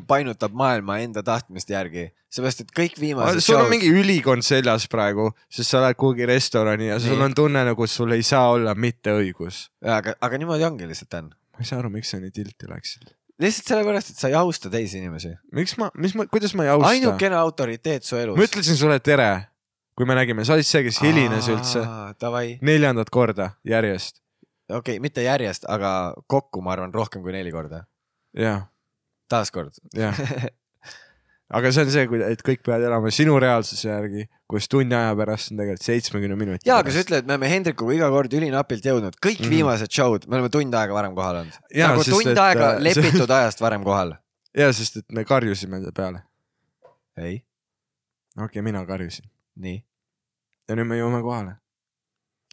painutab maailma enda tahtmist järgi, seepärast et kõik viimased sul on mingi ülikond seljas praegu, sest sa lähed kuhugi restorani ja sul Nii. on tunne nagu sul ei saa olla mitte õigus. aga, aga niimoodi ongi lihtsalt Dan. ma ei saa aru, miks sa nii tilti läksid. Lihtsalt sellepärast, et sa ei austa teisi inimesi. miks ma, mis ma, kuidas ma ei austa? ainukene autoriteet su elus. ma ütlesin sulle tere, kui me nägime, sa olid see, kes hilines üldse. Neljandat korda järjest. okei okay,, mitte järjest, aga kokku ma arvan rohkem kui neli korda. jah, taaskord. jah. aga see on see, et kõik peavad elama sinu reaalsuse järgi, kus tunni aja pärast on tegelikult seitsmekümne minuti ja, aga sa ütled, et me oleme Hendrikuga iga kord ülinapilt jõudnud, kõik mm. -hmm. viimased show'd, me oleme tund aega varem kohal olnud. Nagu sest tund et, aega äh, lepitud ajast varem kohal. ja sest, et me karjusime ta peale. ei, okei okay,, mina karjusin nii, ja nüüd me jõuame kohale.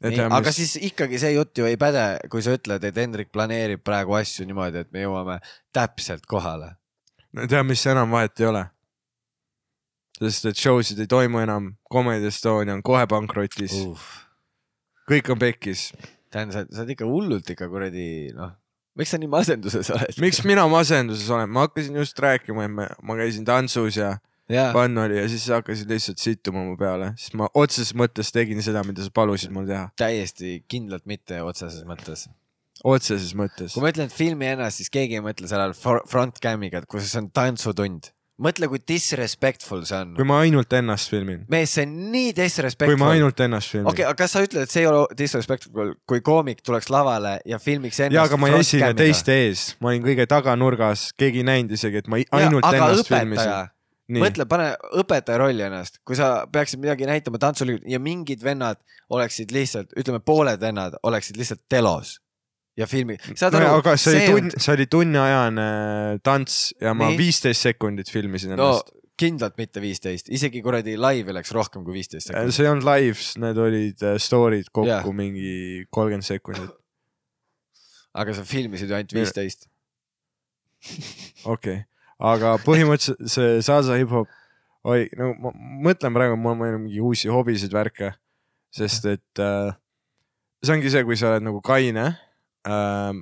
nii., aga siis ikkagi see jutt ju ei päde, kui sa ütled, et Hendrik planeerib praegu asju niimoodi, et me jõuame täpselt kohale. no tead, mis enam vahet ei ole. Sest et show sid ei toimu enam, Comedy Estonia on kohe pankrotis uh., kõik on pekkis. tähendab, sa, sa oled ikka hullult ikka kuradi noh, miks sa nii masenduses oled? miks mina masenduses olen, ma hakkasin just rääkima, et ma, ma käisin tantsus ja jaa, fun oli ja siis hakkasid lihtsalt sittuma mu peale, sest ma otseses mõttes tegin seda, mida sa palusid mul teha. täiesti kindlalt mitte otseses mõttes. otseses mõttes kui. ma ütlen, filmi ennast, siis keegi ei mõtle sellele fr- front cam'iga, et kus on tantsutund. mõtle, kui disrespectful see on. Kui. ma ainult ennast filmin, mees, see on nii kui disrespectful. ma ainult ennast filmin. Okei okay,, aga kas sa ütled, et see ei ole disrespectful, kui koomik tuleks lavale ja filmiks ennast ja aga ma ei esine teiste ees, ma olin kõige taganurgas, keegi ei näinud isegi, et ma Jaa, ainult aga ennast õpetaja, filmisin. nii, mõtle, pane õpetaja rolli ennast, kui sa peaksid midagi näitama tantsul ja mingid vennad oleksid lihtsalt, ütleme, pooled vennad oleksid lihtsalt telos ja filmi, saad no, aru, aga see oli see tund, see oli tunniajane tants ja ma viisteist sekundit filmisin no ennast. kindlalt mitte viisteist, isegi kuradi laivi läks rohkem kui viisteist sekundit. see ei olnud lives, need olid äh, story'd kokku yeah. mingi kolmkümmend sekundit. aga sa filmisid ju ainult viisteist. okei aga põhimõtteliselt see salsa hip-hop oli, no ma mõtlen praegu, mul on mingi uusi hobisid, värke, sest et äh, see ongi see, kui sa oled nagu kaine äh,.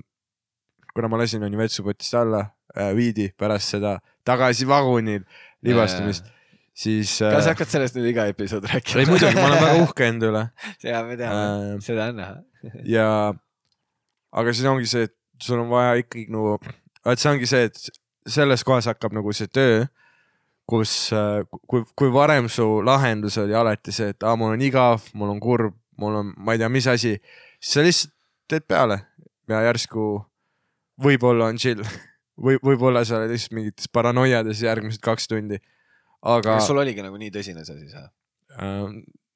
kuna ma lasin onju vetsupotist alla äh,, viidi pärast seda tagasi vagunil libastumist, siis kas sa äh, hakkad sellest nüüd iga episood rääkima? ei muidugi, ma olen väga uhke enda üle ja me teame äh,, seda on näha. ja aga siis ongi see, et sul on vaja ikkagi nagu, et see ongi see, et selles kohas hakkab nagu see töö, kus, kui, kui varem su lahendus oli alati see, et aa, mul on igav, mul on kurb, mul on, ma ei tea, mis asi, siis sa lihtsalt teed peale ja järsku võib-olla on chill või võib-olla sa oled lihtsalt mingites paranoiades järgmised kaks tundi. aga kas sul oligi nagu nii tõsine see siis? äh,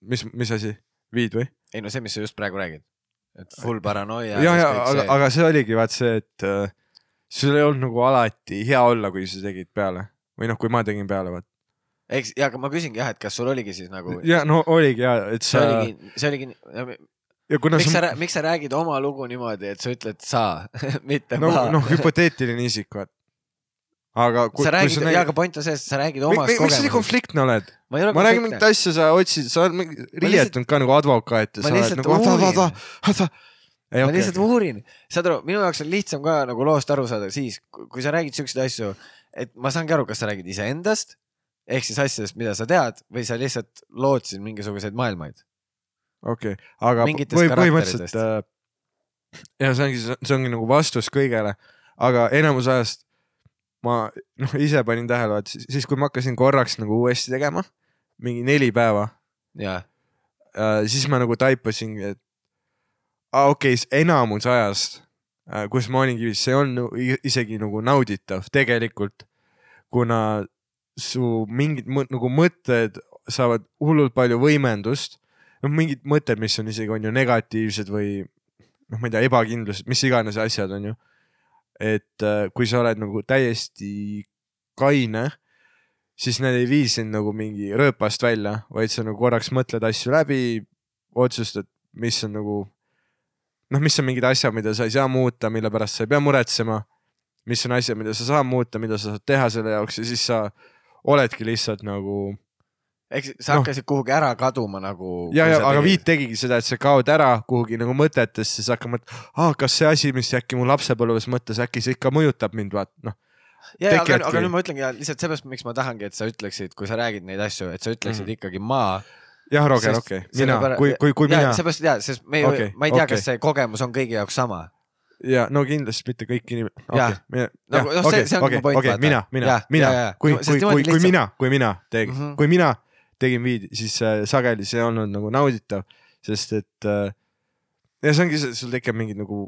mis, mis asi, viid või? ei no see, mis sa just praegu räägid. et full paranoia. ja, ja aga, aga see oligi vaat see, et äh, sul ei olnud nagu alati hea olla, kui sa tegid peale või noh, kui ma tegin peale, vaat. eks, ja aga ma küsingi jah, et kas sul oligi siis nagu, ja no oligi ja, et see sa oligi, see oligi, ja kuna miks sa sa, miks sa räägid oma lugu niimoodi, et sa ütled sa, mitte no ma, noh, hüpoteetiline isik, vaat. aga kui, sa räägid, jaa, aga point on selles, et sa räägid omast miks sa nii kogemusest. konfliktne oled? ma ma räägin mingit asja, sa otsid, sa oled riietunud ka nagu advokaat ja sa oled nagu vaata uurin,, vaata. ei ma okei lihtsalt, uurin, saad aru, minu jaoks on lihtsam ka nagu loost aru saada siis, kui sa räägid siukseid asju, et ma saangi aru, kas sa räägid iseendast ehk siis asjadest, mida sa tead või sa lihtsalt lootsid mingisuguseid maailmaid. okei, aga Mingitest või põhimõtteliselt äh, ja see ongi, see ongi nagu vastus kõigele, aga enamus ajast ma noh, ise panin tähele, et siis, kui ma hakkasin korraks nagu uuesti tegema, mingi neli päeva jaa, äh,, siis ma nagu taipasingi, et aa okei okay,, enamus ajast äh,, kus ma olingi, see on isegi nagu nauditav tegelikult, kuna su mingid mõ nagu mõtted saavad hullult palju võimendust, noh, mingid mõtted, mis on isegi on ju negatiivsed või noh, ma ei tea, ebakindlused, mis iganes asjad on ju. et äh, kui sa oled nagu täiesti kaine, siis need ei vii sind nagu mingi rööpast välja, vaid sa nagu korraks mõtled asju läbi, otsustad, mis on nagu noh, mis on mingid asjad, mida sa ei saa muuta, mille pärast sa ei pea muretsema. mis on asjad, mida sa saad muuta, mida sa saad teha selle jaoks ja siis sa oledki lihtsalt nagu ehk sa Noh. hakkasid kuhugi ära kaduma nagu. ja, ja aga Viit tegigi seda, et sa kaod ära kuhugi nagu mõtetesse, siis hakkad mõtlema, aa, kas see asi, mis äkki mu lapsepõlves mõtles, äkki see ikka mõjutab mind, vaat noh. ja, aga, aga nüüd ma ütlengi ja lihtsalt seepärast, miks ma tahangi, et sa ütleksid, kui sa räägid neid asju, et sa ütleksid mm. ikkagi ma. jah, Roger, okei, mina, kui, kui, kui mina seepärast ja, sest me ju okay,, ma ei tea okay., kas see kogemus on kõigi jaoks sama. ja no kindlasti mitte kõik inimesed. Jah. Nagu, noh, see- see ongi mu point, okei, vaata. mina, mina mina ja, ja., kui, kui, kui, kui mina, kui mina tegin mm. -hmm. kui mina tegin viidi, siis äh, sageli see ei olnud nagu nauditav, sest et äh, ja see ongi, sul tekib mingid nagu,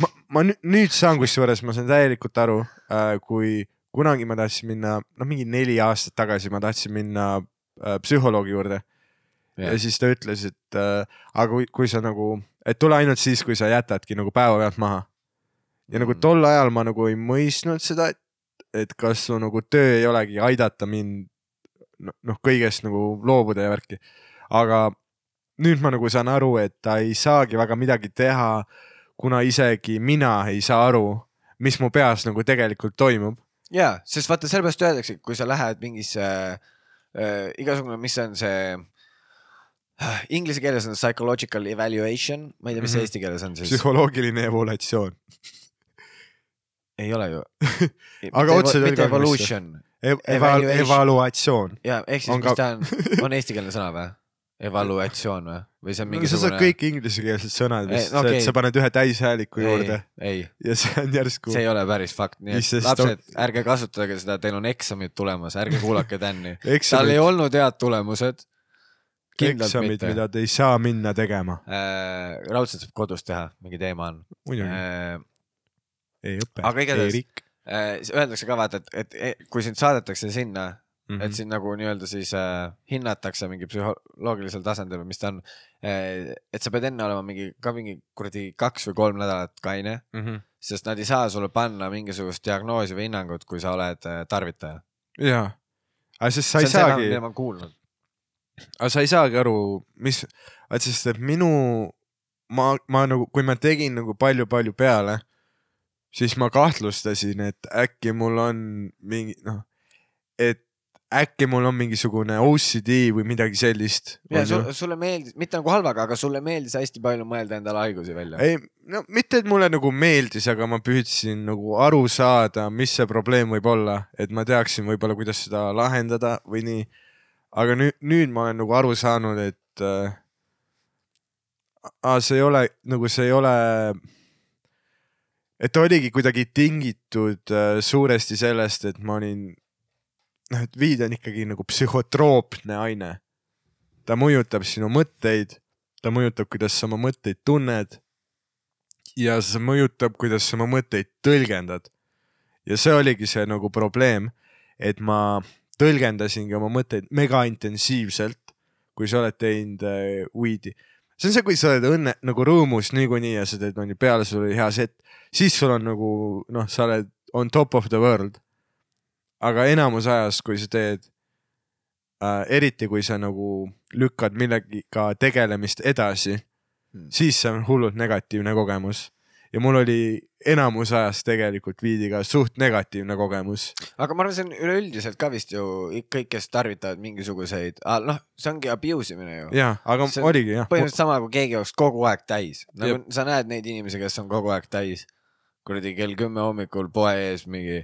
ma, ma nüüd, saan kusjuures, ma saan täielikult aru äh,, kui kunagi ma tahtsin minna, noh, mingi neli aastat tagasi ma tahtsin minna äh, psühholoogi juurde ja. ja siis ta ütles, et äh, aga kui, kui sa nagu, et tule ainult siis, kui sa jätadki nagu päevapealt maha. ja nagu Mm. tol ajal ma nagu ei mõistnud seda, et, et kas su nagu töö ei olegi aidata mind noh, kõigest nagu loobuda ja värki. aga nüüd ma nagu saan aru, et ta ei saagi väga midagi teha, kuna isegi mina ei saa aru, mis mu peas nagu tegelikult toimub. ja, sest vaata, sellepärast öeldakse, kui sa lähed mingisse äh, igasugune, mis on see äh, Inglise keeles on psychological evaluation, ma ei tea, mis see Mhm. eesti keeles on siis. psühholoogiline evolutsioon ei ole ju. Aga otse tõlge mitte vist. evolution Ev. Eval, evaluatsioon. ja ehk siis On mis ta on, on eestikeelne sõna või? evaluatsioon või, või see on no, sa mingisugune saad? kõik inglisekeelsed sõnad Ei, vist okay., sa paned ühe täishääliku juurde ei, ja see on järsku see ei ole päris fakt, nii et lapsed, ärge kasutage seda, teil on eksamid tulemas, ärge kuulake Tänni. tal ei olnud head tulemused. eksamid, mida te ei saa minna tegema. äh, raudselt saab kodus teha, mingi teema on muidugi, äh,. ei õpe. aga igatahes- Erik, Öeldakse ka vaata, et, et kui sind saadetakse sinna mm, Mhm. -hmm. et sind nagu nii-öelda siis äh, hinnatakse mingi psühholoogilisel tasandil või mis ta on äh,. et sa peed enne olema mingi ka mingi kuradi kaks või kolm nädalat kaine, Mhm. sest nad ei saa sulle panna mingisugust diagnoosi või hinnangut, kui sa oled äh, tarvitaja. jaa, aga sest sa ei saagi, ma olen kuulnud. aga sa ei saagi aru, mis, vaat sest et minu, ma, ma nagu, kui ma tegin nagu palju-palju peale, siis ma kahtlustasin, et äkki mul on mingi noh, et äkki mul on mingisugune OCD või midagi sellist. ja sul, sulle meeldis, mitte nagu halvaga, aga sulle meeldis hästi palju mõelda endale haigusi välja. ei, no mitte, et mulle nagu meeldis, aga ma püüdsin nagu aru saada, mis see probleem võib olla, et ma teaksin võib-olla, kuidas seda lahendada või nii. aga nüüd, nüüd ma olen nagu aru saanud, et äh, see ei ole nagu see ei ole, et oligi kuidagi tingitud äh, suuresti sellest, et ma olin, noh, et viid on ikkagi nagu psühhotroopne aine. ta mõjutab sinu mõtteid, ta mõjutab, kuidas sa oma mõtteid tunned ja see mõjutab, kuidas sa oma mõtteid tõlgendad. ja see oligi see nagu probleem, et ma tõlgendasingi oma mõtteid mega intensiivselt, kui sa oled teinud äh, weed'i. See on see, kui sa oled õnne nagu rõõmus niikuinii ja sa teed onju peale sul oli hea set, siis sul on nagu noh, sa oled on top of the world. aga enamus ajas, kui sa teed äh,, eriti kui sa nagu lükkad millegiga tegelemist edasi Hmm. siis see on hullult negatiivne kogemus. Ja mul oli enamus ajast tegelikult viidiga suht negatiivne kogemus. aga ma arvan, see on üleüldiselt ka vist ju kõik, kes tarvitavad mingisuguseid, noh, see ongi abuse imine ju. jaa, aga See oligi jah. põhimõtteliselt sama, kui keegi oleks kogu aeg täis. nagu sa näed neid inimesi, kes on kogu aeg täis. kuradi kell kümme hommikul poe ees mingi,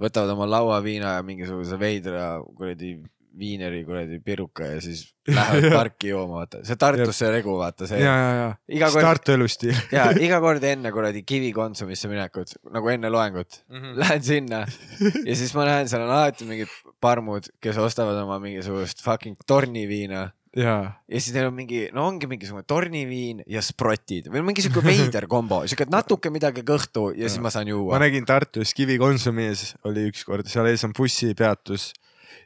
võtavad oma lauaviina ja mingisuguse veidra kuradi viineri kuradi piruka ja siis lähevad parki jooma, vaata. see Tartusse regu, vaata see. ja, ja, ja Iga kord- Tartu elustiil. ja iga kord enne kuradi Kivikonsumisse minekut, nagu enne loengut, Mhm. lähen sinna ja siis ma näen, seal on alati mingid parmud, kes ostavad oma mingisugust fucking torniviina ja, ja siis neil on mingi, no ongi mingisugune torniviin ja sprotid või mingi siuke veider kombo, siuke natuke midagi kõhtu ja siis ma saan ma juua. nägin Tartus Kivi Konsumi ees oli ükskord, seal ees on bussipeatus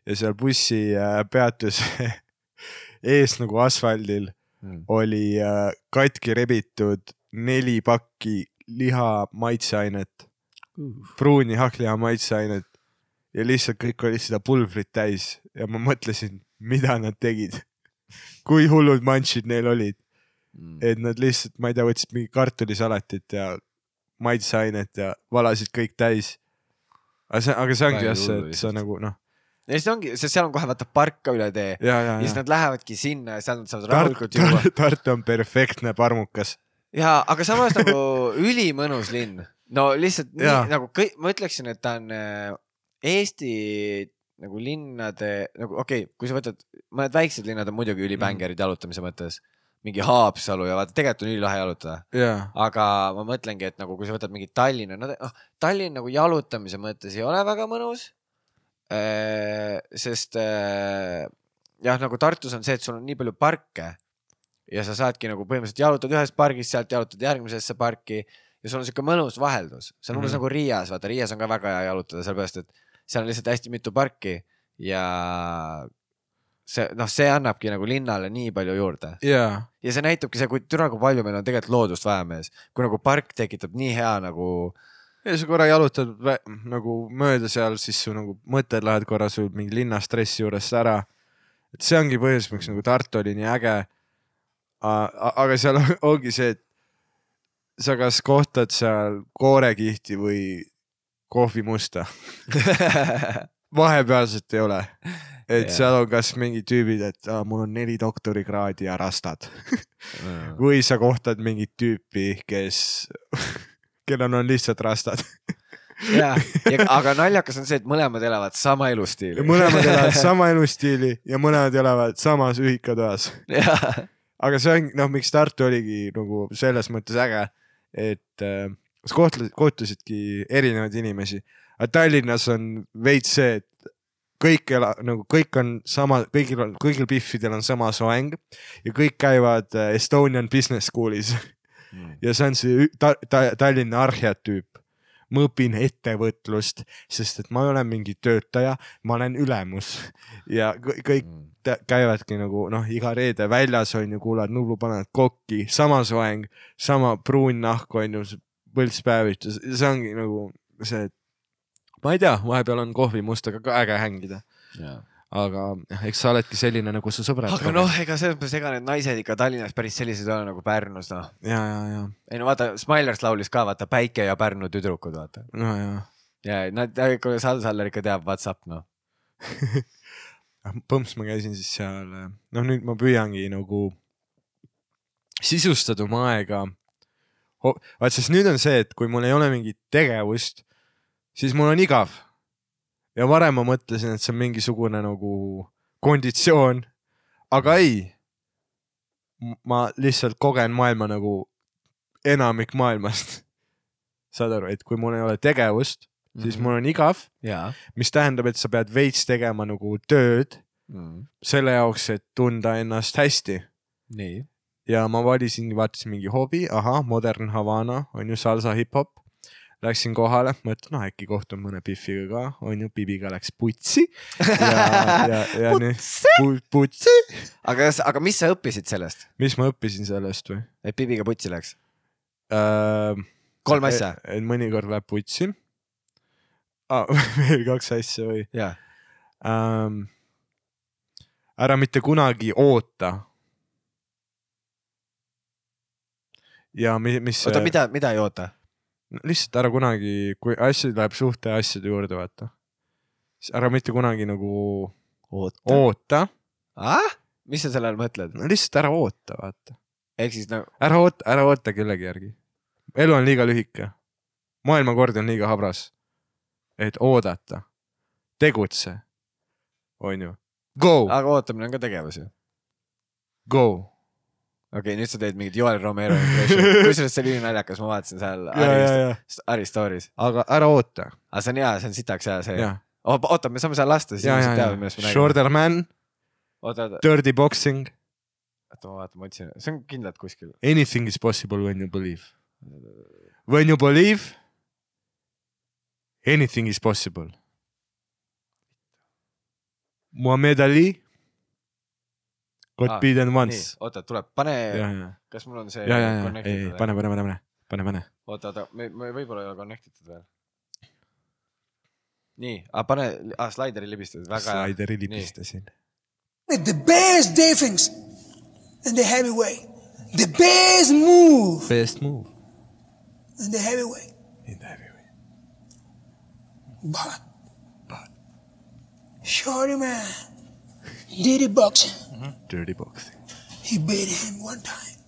ja seal bussipeatuse ees nagu asfaldil Mm. oli äh, katki rebitud neli pakki liha maitseainet, pruuni hakkliha maitseainet ja lihtsalt kõik olid seda pulbrit täis ja ma mõtlesin, mida nad tegid. kui hullud manšid neil olid, Mm. et nad lihtsalt, ma ei tea, võtsid mingi kartulisalatit ja maitseainet ja valasid kõik täis. aga see, aga see ongi jah see, et sa nagu noh, ja siis ongi, sest seal on kohe vaata park üle tee ja, ja, ja siis ja. nad lähevadki sinna ja seal nad saavad rahulikult juua. Tartu on perfektne parmukas. ja, aga samas nagu ülimõnus linn. no lihtsalt nii, Jaa. nagu kõik, ma ütleksin, et ta on äh, Eesti nagu linnade nagu okei okay,, kui sa võtad, mõned väiksed linnad on muidugi ülibängerid jalutamise mõttes. mingi Haapsalu ja vaata, tegelikult on ülilahe jalutada, ja, aga ma mõtlengi, et nagu kui sa võtad mingi Tallinna, no noh, Tallinn nagu jalutamise mõttes ei ole väga mõnus. Sest äh, jah, nagu Tartus on see, et sul on nii palju parke ja sa saadki nagu põhimõtteliselt jalutad ühest pargist, sealt jalutad järgmisesse parki ja sul on siuke mõnus vaheldus, see on umbes Mhm. nagu Riias, vaata Riias on ka väga hea jalutada, sellepärast et seal on lihtsalt hästi mitu parki ja see noh, see annabki nagu linnale nii palju juurde. Ja, ja see näitabki see, kui türa, kui palju meil on tegelikult loodust vaja mees, kui nagu park tekitab nii hea nagu ja sa korra jalutad nagu mööda seal, siis su nagu mõtted lähevad korra sul mingi linnastressi juurest ära. et see ongi põhjus, miks nagu Tartu oli nii äge. aga seal on- ongi see, et sa kas kohtad seal koorekihti või kohvimusta, vahepealset ei ole. et Jaa. seal on kas mingid tüübid, et aa, mul on neli doktorikraadi ja rastad või sa kohtad mingit tüüpi, kes, kellel on lihtsalt rastad. ja, ja aga naljakas on see, et mõlemad elavad sama elustiili. mõlemad elavad sama elustiili ja mõlemad elavad samas ühikatoas. aga see on noh, miks Tartu oligi nagu selles mõttes äge, et äh, sa kohtled, kohtusidki erinevaid inimesi, aga Tallinnas on veits see, et kõik ela- nagu kõik on sama, kõigil on, kõigil Biffidel on sama soeng ja kõik käivad äh, Estonian Business School'is ja see on see ta, ta, Tallinna arheotüüp. ma õpin ettevõtlust, sest et ma ei ole mingi töötaja, ma olen ülemus. Ja kõ- kõik tä- käivadki nagu noh, iga reede väljas on ju, kuulavad Nublu panevad kokki, sama soeng, sama pruun nahk on ju, põltspäevitus, see ongi nagu see, et ma ei tea, vahepeal on kohvimustega ka äge hängida, aga eks sa oledki selline nagu su sõbrad. aga noh, ega selles mõttes, ega need naised ikka Tallinnas päris sellised ei ole nagu Pärnus noh. ja, ja, ja, ei no vaata, Smilers laulis ka vaata Päike ja Pärnu tüdrukud vaata. no ja ja nad, Salsaller ikka teab Whatsapp noh. põmps, ma käisin siis seal, noh nüüd ma püüangi nagu sisustada oma aega. vaat sest nüüd on see, et kui mul ei ole mingit tegevust, siis mul on igav. Ja varem ma mõtlesin, et see on mingisugune nagu konditsioon, aga ei. ma lihtsalt kogen maailma nagu enamik maailmast. saad aru, et kui mul ei ole tegevust, siis Mhm. mul on igav jaa. mis tähendab, et sa pead veits tegema nagu tööd Mm. selle jaoks, et tunda ennast hästi. nii. ja ma valisin, vaatasin mingi hobi, ahah, Modern Havana on ju salsa hip-hop. Läksin kohale, mõtlesin, noh äkki kohtun mõne Biffiga ka, on ju, Bibiga läks putsi. ja, ja, ja nüüd pu, putsi. aga, aga mis sa õppisid sellest, mis ma õppisin sellest või et Bibiga putsi läks? äh,? kolm asja. et mõnikord läheb putsi ah. veel kaks asja või jaa. ähm,? ära mitte kunagi oota. ja mis, mis. oota, mida, mida ei oota? Lihtsalt ära kunagi, kui asjad läheb suhte asjade juurde, vaata. ära mitte kunagi nagu oota. oota, ah? mis sa selle all mõtled? no lihtsalt ära oota, vaata. ehk siis nagu, ära oota, ära oota kellegi järgi. elu on liiga lühike. maailmakord on liiga habras. et oodata, tegutse, onju. Go, aga ootamine on ka tegevus ju. go. Okei okay,, nüüd sa teed mingit Joel Romero impression'i, kusjuures see oli ülinaljakas, ma vaatasin seal Ari, Ari Story's. aga ära oota, aga see on hea, see on sitaks hea see. ja, oota, me saame seal lasta, siis inimesed teavad, millest me räägime. Shorter man, dirty boxing, oota ma vaatan, ma otsin, see on kindlalt kuskil. anything is possible when you believe. When you believe, anything is possible. Muhamed Ali got Ah, beaten once., oota, tuleb, pane, kas mul on see ja, ja, ja, ei, või? pane, pane, pane, pane, pane, pane. oota, oota, me, me võib-olla ei ole connect itud veel. nii, aga pane ah,, slaideri libistused, väga hea. Slaideri libistasin. The best defense in the heavyweight, the best move Best move in the heavyweight. in the heavyweight. But, but, Shorty man, it boxing. Mm-hmm. Dirty boxing. He beat him one time.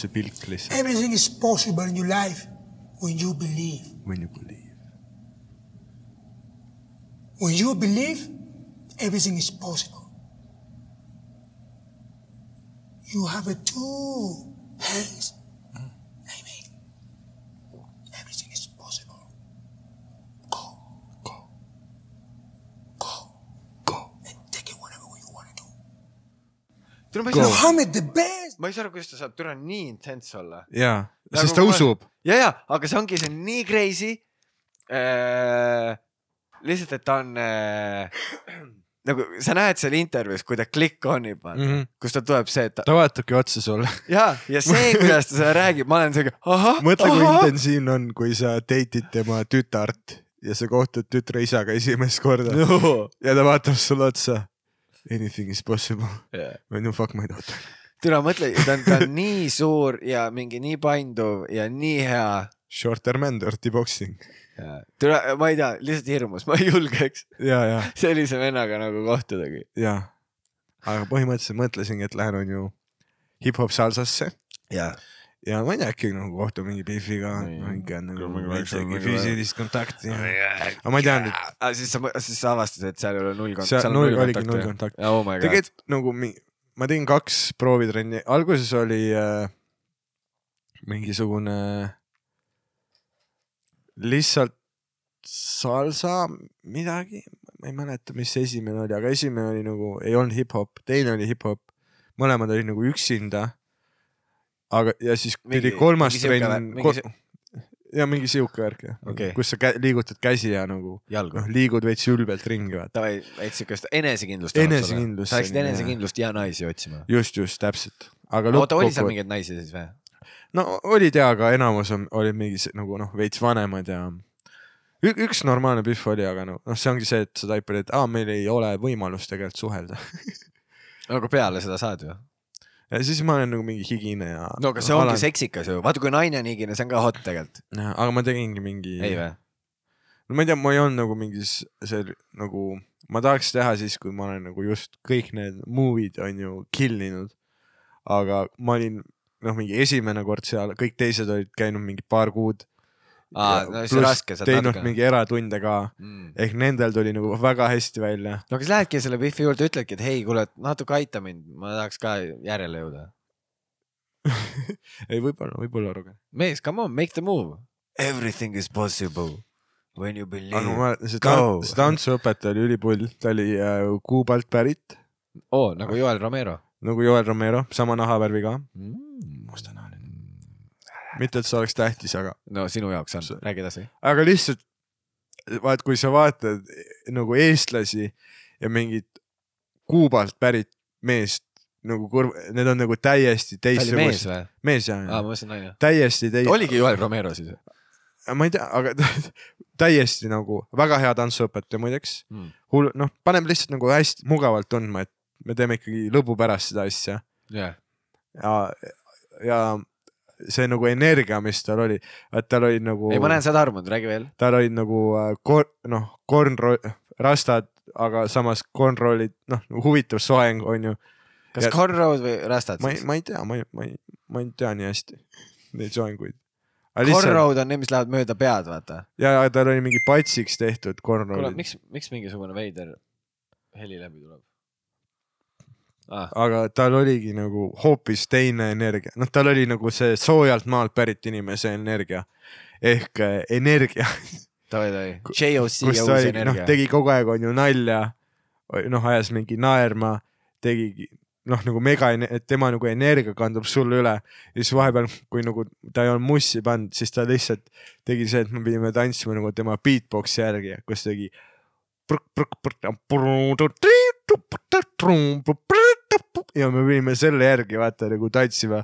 see pilk lihtsalt, Everything is possible in your life when you believe. when you believe. When you believe, everything is possible. You have a two hands. tule, ma ei saa, Muhammad the best. ma ei saa aru, kuidas ta saab türa nii intens olla. jaa, Nagu sest ta usub. ja, ja, aga see ongi, see on nii crazy äh,. lihtsalt, et ta on äh, nagu sa näed seal intervjuus, kui ta click on vaata mm. -hmm. kus ta tuleb see, et ta ta vaatabki otsa sulle. ja, ja see, kuidas ta seda räägib, ma olen siuke, ahah, mõtle, kui intensiivne on, kui sa date'id tema tütart ja sa kohtud tütre isaga esimest korda no.. ja ta vaatab sulle otsa. Anything is possible. on ju fuck my daughter. türa mõtle, ta on, ta on nii suur ja mingi nii painduv ja nii hea. Shorter man, dirty boxing. türa, ma ei tea, lihtsalt hirmus, ma ei julgeks ja, ja, sellise vennaga nagu kohtudagi. ja. aga põhimõtteliselt mõtlesingi, et lähen on ju hip-hop salsasse ja, ja ma ei äkki nagu kohtun mingi Biffiga, ikka nagu Mingi väikse- isegi mingi- füüsilist kontakti. aga ma ei teadnud, et aga siis sa, siis sa avastasid, et seal ei ole null seal kontakti. null oligi null kontakti. oh tegelikult nagu mi-, ma tegin kaks proovitrenni, alguses oli äh, mingisugune lihtsalt salsa midagi, ma ei mäleta, mis esimene oli, aga esimene oli nagu, ei olnud hip-hop, teine oli hip-hop, mõlemad olid nagu üksinda. aga, ja siis Mingi- pidi kolmas trenn ja mingi siuke värk jah Okei. kus sa kä liigutad käsi ja nagu jalgu noh, liigud veits ülbelt ringi vaata. davai, et siukest enesekindlust. Enesekindlust sa läksid enesekindlust ja naisi otsima. just, just täpselt. aga oota, oli seal lõppkokkuvõttes, mingeid naisi siis või? no olid ja, aga enamus on, olid mingi nagu noh, veits vanemad ja ü- üks normaalne pihv oli, aga noh, noh, see ongi see, et sa taipad, et aa, meil ei ole võimalust tegelikult suhelda. aga peale seda saad ju. Ja siis ma olen nagu mingi higine ja. no aga see ongi seksikas ju, vaata kui naine on higine, see on ka hot tegelikult. aga ma tegingi mingi. ei või? no ma ei tea, ma ei olnud nagu mingis see nagu, ma tahaks teha siis, kui ma olen nagu just kõik need movie'd on ju kill inud. aga ma olin noh, mingi esimene kord seal, kõik teised olid käinud mingi paar kuud. aa, no siis raske, saad teinud natuke. mingi eratunde ka Mm. ehk nendel tuli nagu väga hästi välja. no kas lähedki selle Biffi juurde, ütledki, et hei, kuule, natuke aita mind, ma tahaks ka järele jõuda. ei, võib-olla, võib-olla rohkem. mees, come on, make the move. Everything is possible when you aga ma believe. see Go. tan- see tantsuõpetaja oli ülipull, ta oli äh, Kuubalt pärit oo, nagu Joel Romero nagu Joel Romero, sama nahavärviga. mm.. mustanahaline. mitte, et see oleks tähtis, aga, no sinu jaoks on räägi edasi. aga lihtsalt vaat, kui sa vaatad nagu eestlasi ja mingit Kuubalt pärit meest nagu kurv, need on nagu täiesti oli mees teistsugused. või? mees jah aa, ma mõtlesin naine. täiesti teis-. oligi Joel Romero siis ma ei tea, aga täiesti nagu väga hea tantsuõpetaja muideks. mm.? hull, noh, paneb lihtsalt nagu hästi mugavalt tundma, et me teeme ikkagi lõbu pärast seda asja jah, ja, ja see nagu energia, mis tal oli, et tal oli nagu, ei ma näen seda armunud, räägi veel. tal olid nagu äh, kor-, noh, kornro-, rastad, aga samas kornrollid, noh, huvitav soeng on ju. kas Ja- cornrow'd või rastad ma ei, siis? ma ei tea, ma ei, ma ei, ma ei tea nii hästi neid soenguid. ja, Cornrow'd on need, mis lähevad mööda pead, vaata. ja tal oli mingi patsiks tehtud kuule, kornrollid, miks, miks mingisugune veider heli läbi tuleb ah,? aga tal oligi nagu hoopis teine energia, noh, tal oli nagu see soojalt maalt pärit inimese energia ehk äh, energia, davai, davai. JOC jõus oli, noh, energia. tegi kogu aeg on ju nalja, noh, ajas mingi naerma, tegigi noh, nagu mega, et tema nagu energia kandub sulle üle ja siis vahepeal, kui nagu ta ei olnud mussi pannud, siis ta lihtsalt tegi see, et me pidime tantsima nagu tema beatbox'i järgi, kus tegi. Ja me pidime selle järgi vaata nagu tantsima.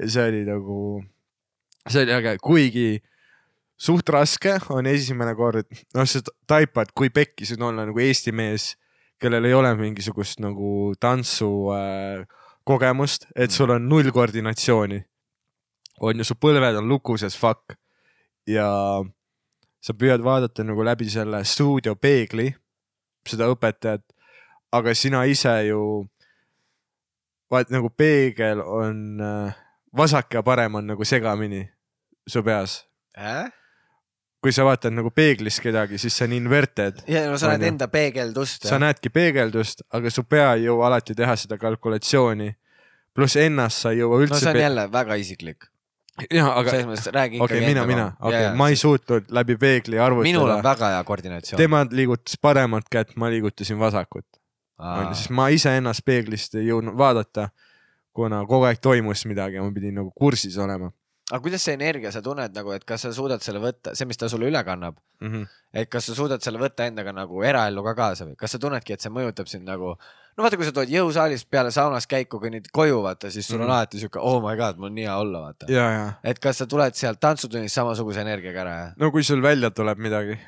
Ja see oli nagu, see oli äge, kuigi suht raske on esimene kord, noh, sa taipad, kui pekkis on olla nagu Eesti mees, kellel ei ole mingisugust nagu tantsu äh, kogemust, et sul on null koordinatsiooni. on ju, su põlved on lukus as fuck. Ja sa püüad vaadata nagu läbi selle stuudiopeegli seda õpetajat, aga sina ise ju, vaat nagu peegel on äh, vasak ja parem on nagu segamini su peas äh?? kui sa vaatad nagu peeglis kedagi, siis see on inverted. ja no sa näed enda peegeldust. sa näedki peegeldust, aga su pea ei jõua alati teha seda kalkulatsiooni. pluss ennast sa ei jõua no üldse see on jälle väga isiklik. jah, aga selles mõttes räägi ikkagi okay,, mina, mina, okei okay,, ma ei suutnud läbi peegli minul on arvutada. väga hea koordinatsioon. tema liigutas paremat kätt, ma liigutasin vasakut, sest ma iseennast peeglist ei jõudnud vaadata, kuna kogu aeg toimus midagi ja ma pidin nagu kursis olema aga kuidas see energia, sa tunned nagu, et kas sa suudad selle võtta, see, mis ta sulle üle kannab, mm. -hmm. et kas sa suudad selle võtta endaga nagu eraellu ka kaasa või kas sa tunnedki, et see mõjutab sind nagu no vaata, kui sa tood jõusaalist peale saunas käiku, kui nüüd koju vaata, siis sul mm -hmm. Mhm. on alati siuke oh my god, mul on nii hea olla, vaata. et kas sa tuled sealt tantsutunnist samasuguse energiaga ära, jah? no kui sul välja tuleb midagi.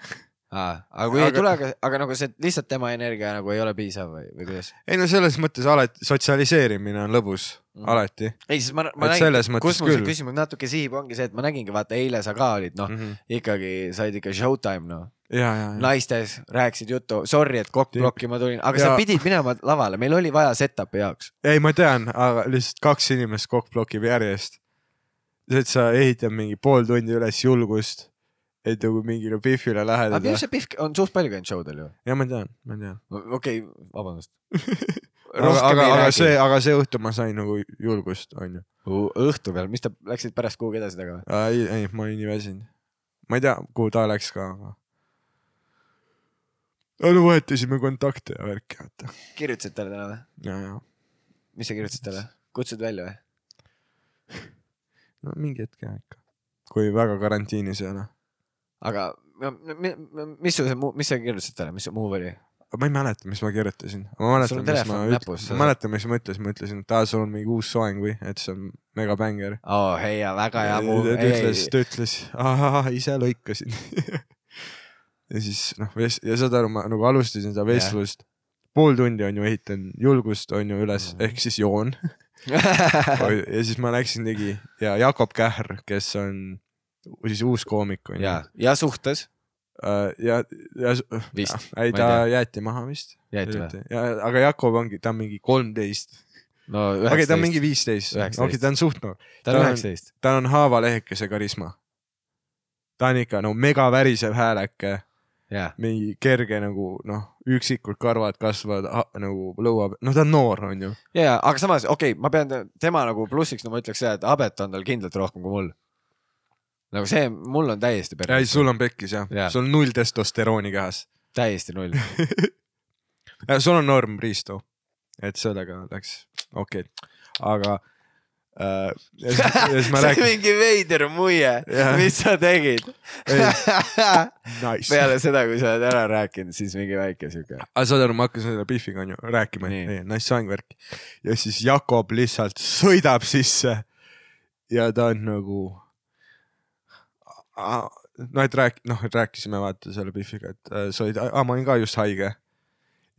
Aga kui aga... ei tule, aga, aga nagu see lihtsalt tema energia nagu ei ole piisav või, või kuidas? ei no selles mõttes alati sotsialiseerimine on lõbus mm., alati ei, siis ma, ma Et nägin selles, mõttes kus mul see küsimus natuke sihib, ongi see, et ma nägingi, vaata eile sa ka olid, noh mm. -hmm. ikkagi said ikka showtime noh, naistes rääkisid juttu, sorry, et kokkblokki ma tulin, aga ja... sa pidid minema lavale, meil oli vaja setup'i jaoks. ei, ma tean, aga lihtsalt kaks inimest kokkblokib järjest. et sa ehitad mingi pool tundi üles julgust, et nagu mingile Biffile aga läheneda minu. arust see Pihv on suht palju käinud showdel ju. ja ma tean, ma tean. okei okay,, vabandust. aga, aga, aga see, aga see õhtu ma sain nagu julgust, onju. õhtu peal, mis te läksid pärast kuhugi edasi taga või? ei, ei, ma olin nii väsinud. ma ei tea, kuhu ta läks ka, aga. no vahetasime kontakte ja värki, vaata. kirjutasid talle täna või? ja, ja. mis sa kirjutasid talle? kutsud välja või? no mingi hetk jah ikka, kui väga karantiinis ei ole. Aga mi- mi- mis sul see mis sa kirjutasid talle, mis see muu oli? ma ei mäleta, mis ma kirjutasin, ma mäletan, mis ma ütlesin ma mäletan, mis ma ütlesin, ma ütlesin, et aa, sul on mingi uus soeng või, et see on mega bänger. oo, hei, väga hea muu. ta ütles, ta ütles, ahah, ise lõikasin. ja siis noh, ja saad aru, ma nagu alustasin seda vestlust, pool tundi on ju ehitan julgust on ju üles Mhm. ehk siis joon ja siis ma läksin tegi ja Jakob Kähr, kes on siis uus koomik on ju ja, ja suhtes Äh, ja, ja Vist, ei ta jäeti maha vist. jäeti või? ja aga Jakob ongi, ta on mingi kolmteist, no okei, ta on mingi üheksateist. viisteist, Üheksateist. okei, ta on suht noor, ta on üheksateist. tal on haavalehekese karisma. ta on ikka no mega värisev hääleke, jah, mingi kerge nagu noh, üksikud karvad kasvavad nagu lõua peal, no ta on noor, on ju. ja, ja, aga samas okei okay,, ma pean te- tema nagu plussiks, no ma ütleks seda, et habet on tal kindlalt rohkem kui mul. Nagu see, mul on täiesti ei, perre, sul on pekkis jah ja., sul on null testosterooni kehas. täiesti null. sul on norm Risto, et sellega läks okei okay., aga äh,. see on rääkisin, mingi veider muie, Jah. mis sa tegid? nice. peale seda, kui sa oled ära rääkinud, siis mingi väike siuke. aga saad aru, ma hakkasin selle Biffiga onju rääkima, nice soengvärk ja siis Jakob lihtsalt sõidab sisse ja ta on nagu. noh, et rääk-, noh, et rääkisime vaata selle Biffiga, et äh, sa olid, aa ma olin ka just haige.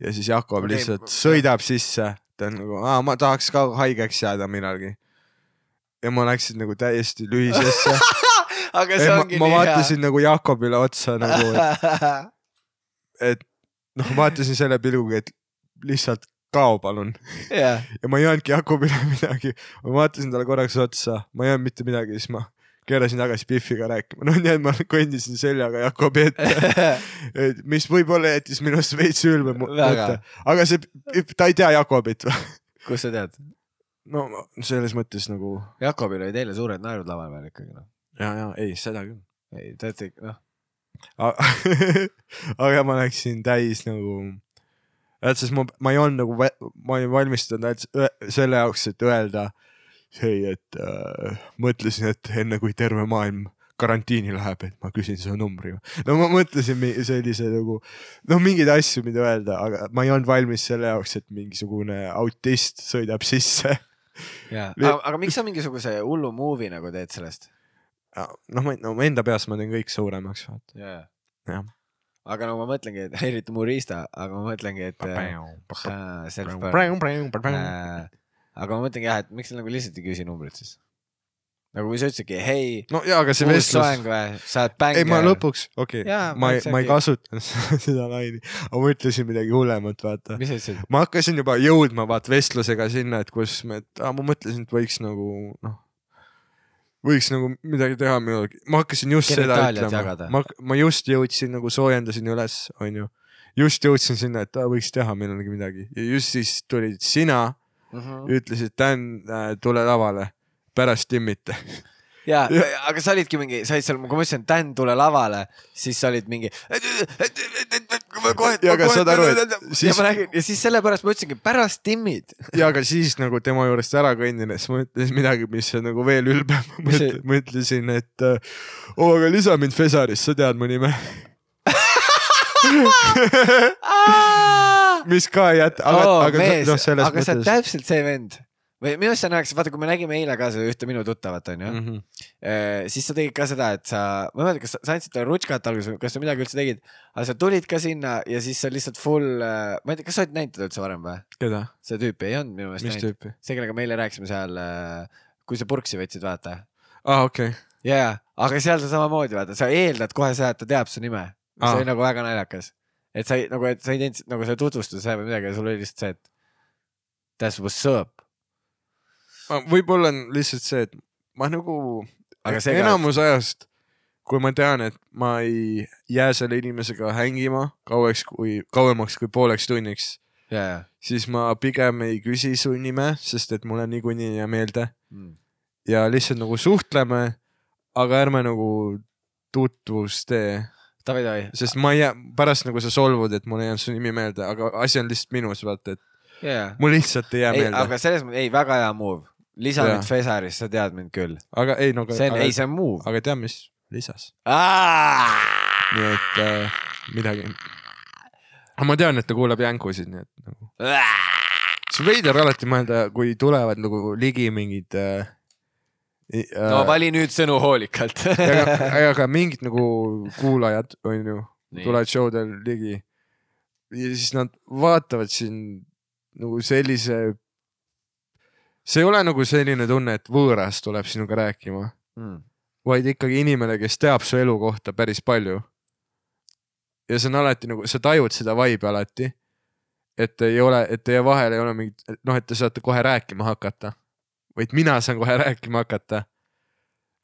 ja siis Jakob lihtsalt ma- sõidab sisse, ta on nagu, aa ma tahaks ka haigeks jääda millalgi. ja ma läksin nagu täiesti lühisesse. aga see ma, ongi ma nii vaatasin nagu Jakobile otsa nagu, hea. et noh, vaatasin selle pilguga, et lihtsalt kao palun jah, ja ma ei öelnudki Jakobile midagi. ma vaatasin talle korraks otsa, ma ei öelnud mitte midagi, siis ma keerasin tagasi Biffiga rääkima, noh nii et ma kõndisin seljaga Jakobi ette, et mis võib-olla jättis minust veits ülbe mõtte, aga see, ta ei tea Jakobit või? kust sa tead? no selles mõttes nagu Jakobil olid eile suured naerud laval veel ikkagi noh. ja, ja ei, seda küll. ei, ta ütles ikka noh, aga ma läksin täis nagu, et sest ma, ma ei olnud nagu, ma olin valmistunud selle jaoks, et öelda, ei, et äh, mõtlesin, et enne kui terve maailm karantiini läheb, et ma küsin su numbri. no ma mõtlesin sellise nagu, noh, mingeid asju, mida öelda, aga ma ei olnud valmis selle jaoks, et mingisugune autist sõidab sisse. jaa, aga, aga miks sa mingisuguse hullu movie nagu teed sellest? noh, ma, no enda peas ma teen kõik suuremaks, vaata. jaa. Jah. aga no ma mõtlengi, et eriti Murista, aga ma mõtlengi, et äh, self-burn. Äh, aga ma mõtlengi jah, et miks sa nagu lihtsalt ei küsi numbrit siis? nagu kui sa ütlesidki, hei, no jaa, aga see vestlus. sa oled bänger. ei, ma lõpuks, okei okay, ma ei, ma ei kasutanud seda laini, aga ma ütlesin midagi hullemat, vaata. ma hakkasin juba jõudma vaat vestlusega sinna, et kus me, et aa, ma mõtlesin, et võiks nagu noh, võiks nagu midagi teha ma hakkasin just seda Genitaaliat ütlema. ma, ma just jõudsin nagu soojendasin üles, onju. just jõudsin sinna, et aa, võiks teha millalgi midagi. Ja just siis tulid sina, Mhm. ütlesid, Dan äh,, tule lavale, pärast timmite. ja, aga sa olidki mingi, sa olid seal, kui ma ütlesin, Dan, tule lavale, siis sa olid mingi. Ja aru, et siis... ja ma räägin ja siis sellepärast ma ütlesingi pärast timmid. ja aga siis nagu tema juurest ära kõndides ma ütlesin midagi, mis on nagu veel ülbem. Ma ütlesin, et äh, oo, aga lisa mind Fesaris, sa tead mu nime. Mis ka ei jäta, aga oo, aga noh, selles aga sa oled mõttes. täpselt see vend. või minu arust sa näeks, vaata, kui me nägime eile ka seda ühte minu tuttavat, onju. Mhm. siis sa tegid ka seda, et sa, ma ei mäleta, kas sa, andsid talle rutskat alguses, kas sa midagi üldse tegid, aga sa tulid ka sinna ja siis sa lihtsalt full, ma ei tea, kas sa oled näinud teda üldse varem või? keda? seda tüüpi ei olnud minu meelest mis näinud. tüüpi? see, kellega me eile rääkisime seal, kui sa purksi võtsid, vaata. aa, okei. ja, ja, aga seal sa samamoodi vaata, sa eeldad kohe seda, et ta teab su nime. see Aa. oli nagu väga naljakas. Et sa ei nagu, et sa ei teinud nagu see tutvustus või midagi sul oli lihtsalt see, et that's what's up. võib-olla on lihtsalt see, et ma nagu Aga see ka- enamus ajast, kui ma tean, et ma ei jää selle inimesega hängima kauaks kui, kauemaks kui pooleks tunniks, ja siis ma pigem ei küsi su nime, sest et mulle niikuinii ei jää meelde mm.. ja lihtsalt nagu suhtleme, aga ärme nagu tutvust tee, Davai, davai. sest ma ei jää, pärast nagu sa solvud, et mul ei jäänud su nimi meelde, aga asi on lihtsalt minus, vaata, et ja. mul lihtsalt ei jää ei, meelde. aga selles mõttes, ei, väga hea move. lisa Jaa. mind Fesarist, sa tead mind küll. aga ei no, see on, aga, ei see on move. aga tead, mis lisas? aga nii et äh, midagi. aga ma tean, et ta kuulab jänkusid, nii et nagu. see on veider alati mõelda, kui tulevad nagu ligi mingid äh,. No vali nüüd sõnu hoolikalt. aga, aga mingid nagu kuulajad, onju, Nii. tulevad show del ligi. ja siis nad vaatavad sind nagu sellise. see ei ole nagu selline tunne, et võõras tuleb sinuga rääkima, Mm. vaid ikkagi inimene, kes teab su elu kohta päris palju. ja see on alati nagu, sa tajud seda vibe'i alati. et ei ole, et teie vahel ei ole mingit, noh, et te saate kohe rääkima hakata, vaid mina saan kohe rääkima hakata.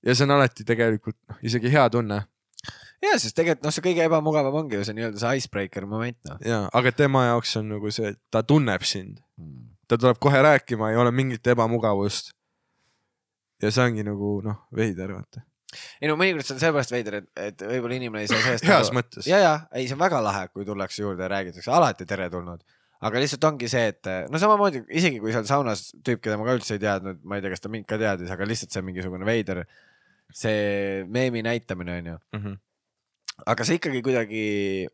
ja see on alati tegelikult noh, isegi hea tunne ja, sest tegelikult noh, see kõige ebamugavam ongi ju see nii-öelda see icebreaker moment noh. ja, aga tema jaoks on nagu see, ta tunneb sind, Mm. ta tuleb kohe rääkima, ei ole mingit ebamugavust. ja see ongi nagu noh, veider vaata. ei no mõnikord see on sellepärast veider, et, et võib-olla inimene ei saa sellest heas mõttes. ja, ja ei, see on väga lahe, kui tullakse juurde ja räägitakse, alati teretulnud. Aga lihtsalt ongi see, et no samamoodi isegi kui seal saunas tüüp, keda ma ka üldse ei teadnud, ma ei tea, kas ta mind ka teadis, aga lihtsalt see mingisugune veider, see meemi näitamine onju. Mhm. aga see ikkagi kuidagi,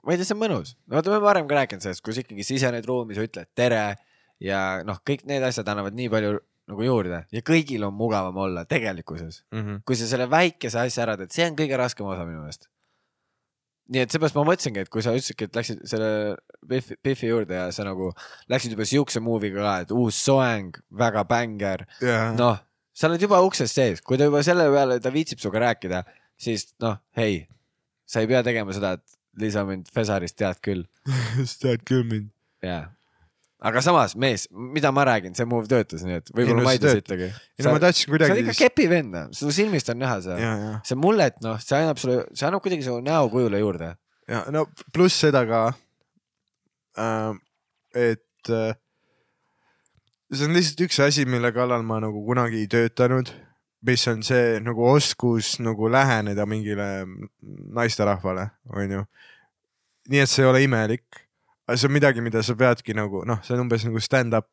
ma ei tea, see on mõnus. no vaata, me oleme varem ka rääkinud sellest, kus ikkagi sisened ruumi, sa ütled tere ja noh, kõik need asjad annavad nii palju nagu juurde ja kõigil on mugavam olla tegelikkuses Mhm. kui sa selle väikese asja ära teed, see on kõige raskem osa minu meelest. Nii et seepärast ma mõtlesingi, et kui sa ütlesidki, et läksid selle Biffi, Biffi juurde ja sa nagu läksid juba siukse movie'ga ka, et uus soeng, väga bängar, ja, noh, sa oled juba ukses sees, kui ta juba selle peale, ta viitsib sinuga rääkida, siis noh, hei, sa ei pea tegema seda, et lisa mind Fesarist tead küll, tead küll mind. jaa. Aga samas, mees, mida ma räägin, see move töötas, nii et võib-olla ma ei tea sittagi. ei no ma tahtsin sa oled kuidagi ikka. kepivend, su silmist on näha ja, see mullet, noh, see annab sulle, see annab kuidagi su näokujule juurde. ja no pluss seda ka äh,, et äh, see on lihtsalt üks asi, mille kallal ma nagu kunagi ei töötanud, mis on see nagu oskus nagu läheneda mingile naisterahvale, onju. nii et see ei ole imelik, aga see on midagi, mida sa peadki nagu noh, see on umbes nagu stand-up.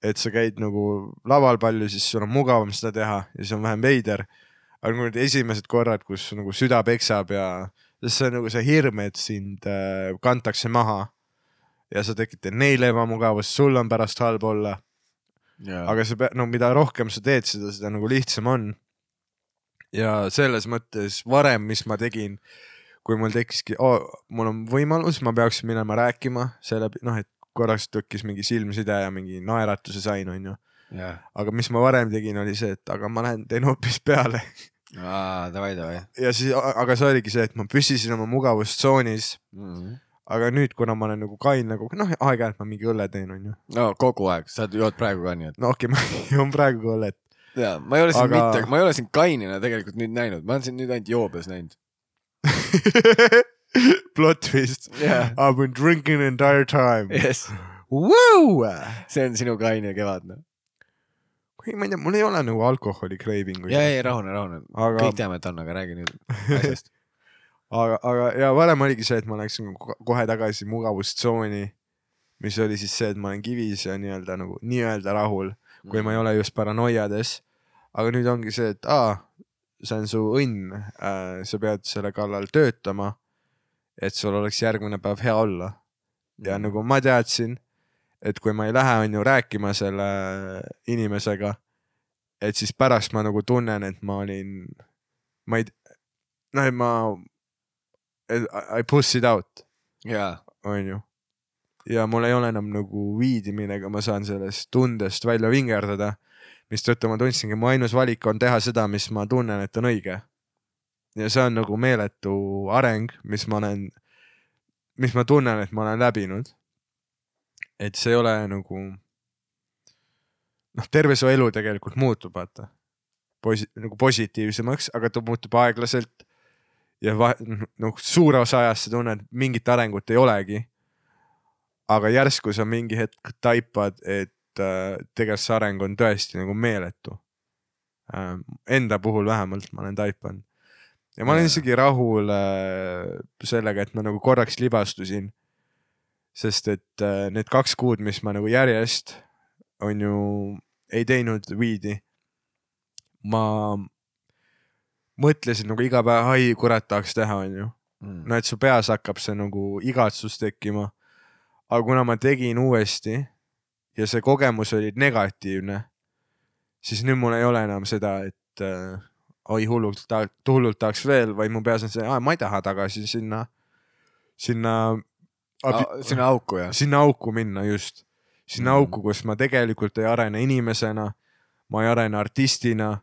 et sa käid nagu laval palju, siis sul on mugavam seda teha ja see on vähem veider. aga kui need esimesed korrad, kus nagu süda peksab ja sest see on nagu see hirm, et sind äh, kantakse maha ja sa tekitad neile ebamugavust, sul on pärast halb olla, aga sa pead, no mida rohkem sa teed seda, seda nagu lihtsam on. ja selles mõttes varem, mis ma tegin, kui mul tekkiski oh,, mul on võimalus, ma peaksin minema rääkima selle, noh, et korraks tekkis mingi silmside ja mingi naeratuse sain, onju. aga mis ma varem tegin, oli see, et aga ma lähen teen hoopis peale davai, davai. ja siis, aga see oligi see, et ma püsisin oma mugavustsoonis aga nüüd, kuna ma olen nagu kain nagu noh, aeg-ajalt ma mingi õlle teen, onju. no kogu aeg, sa jood praegu ka nii, et. no okei okay,, ma joon praegu ka õllet. jaa, ma ei ole sind aga... mitte, ma ei ole sind kainina tegelikult nüüd näinud, ma olen sind nüüd ainult joobes näinud. Plot twist Jah. I have been drinking entire time jess, wow!. see on sinu kaine kevad, noh. ei, ma ei tea, mul ei ole nagu alkoholi craving ja, ei, rahune, rahune. Aga- kõik teame, et on, aga räägi nüüd asjast. aga, aga ja varem oligi see, et ma läksin ko- kohe tagasi mugavustsooni, mis oli siis see, et ma olen kivis ja nii-öelda nagu nii-öelda rahul, kui ma ei ole just paranoiades. aga nüüd ongi see, et aa, see on su õnn äh,, sa pead selle kallal töötama, et sul oleks järgmine päev hea olla. ja nagu ma teadsin, et kui ma ei lähe, on ju, rääkima selle inimesega, et siis pärast ma nagu tunnen, et ma olin, ma ei, noh, et ma, I push it out, jaa, on ju. ja mul ei ole enam nagu viidi, millega ma saan sellest tundest välja vingerdada, mistõttu ma tundsingi, mu ainus valik on teha seda, mis ma tunnen, et on õige. ja see on nagu meeletu areng, mis ma olen, mis ma tunnen, et ma olen läbinud. et see ei ole nagu, noh, terve su elu tegelikult muutub, vaata. Posi-, nagu positiivsemaks, aga ta muutub aeglaselt ja va-, noh, suure osa ajast sa tunned, mingit arengut ei olegi. aga järsku sa mingi hetk taipad, et äh, tegelikult see areng on tõesti nagu meeletu äh,. Enda puhul vähemalt ma olen taipanud. ja ma olen isegi rahul äh, sellega, et ma nagu korraks libastusin. sest et need kaks kuud, mis ma nagu järjest on ju ei teinud viidi, ma mõtlesin nagu iga päev, ai kurat tahaks teha, onju. mm. no et su peas hakkab see nagu igatsus tekkima. aga kuna ma tegin uuesti ja see kogemus oli negatiivne, siis nüüd mul ei ole enam seda, et äh, oi hullult ta-, hullult tahaks veel, vaid mu peas on see, ma ei taha tagasi sinna, sinna sinna auku jah? sinna auku minna just, sinna mm. auku, kus ma tegelikult ei arene inimesena, ma ei arene artistina,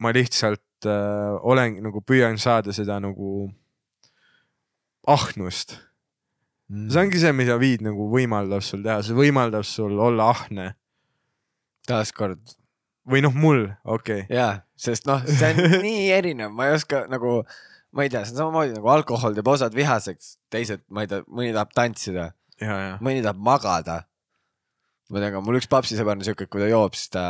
ma lihtsalt äh, olen nagu püüan saada seda nagu ahnust. Mm. see ongi see, mida viid nagu võimaldab sul teha, see võimaldab sul olla ahne. Taaskord. Või noh, mul, okei. Okay., jaa, sest noh, see on nii erinev, ma ei oska nagu, ma ei tea, see on samamoodi nagu alkohol teeb osad vihaseks, teised, ma ei tea, mõni tahab tantsida, mõni tahab magada. ma tean ka, mul üks papsisõber on siuke, kui ta joob, siis ta,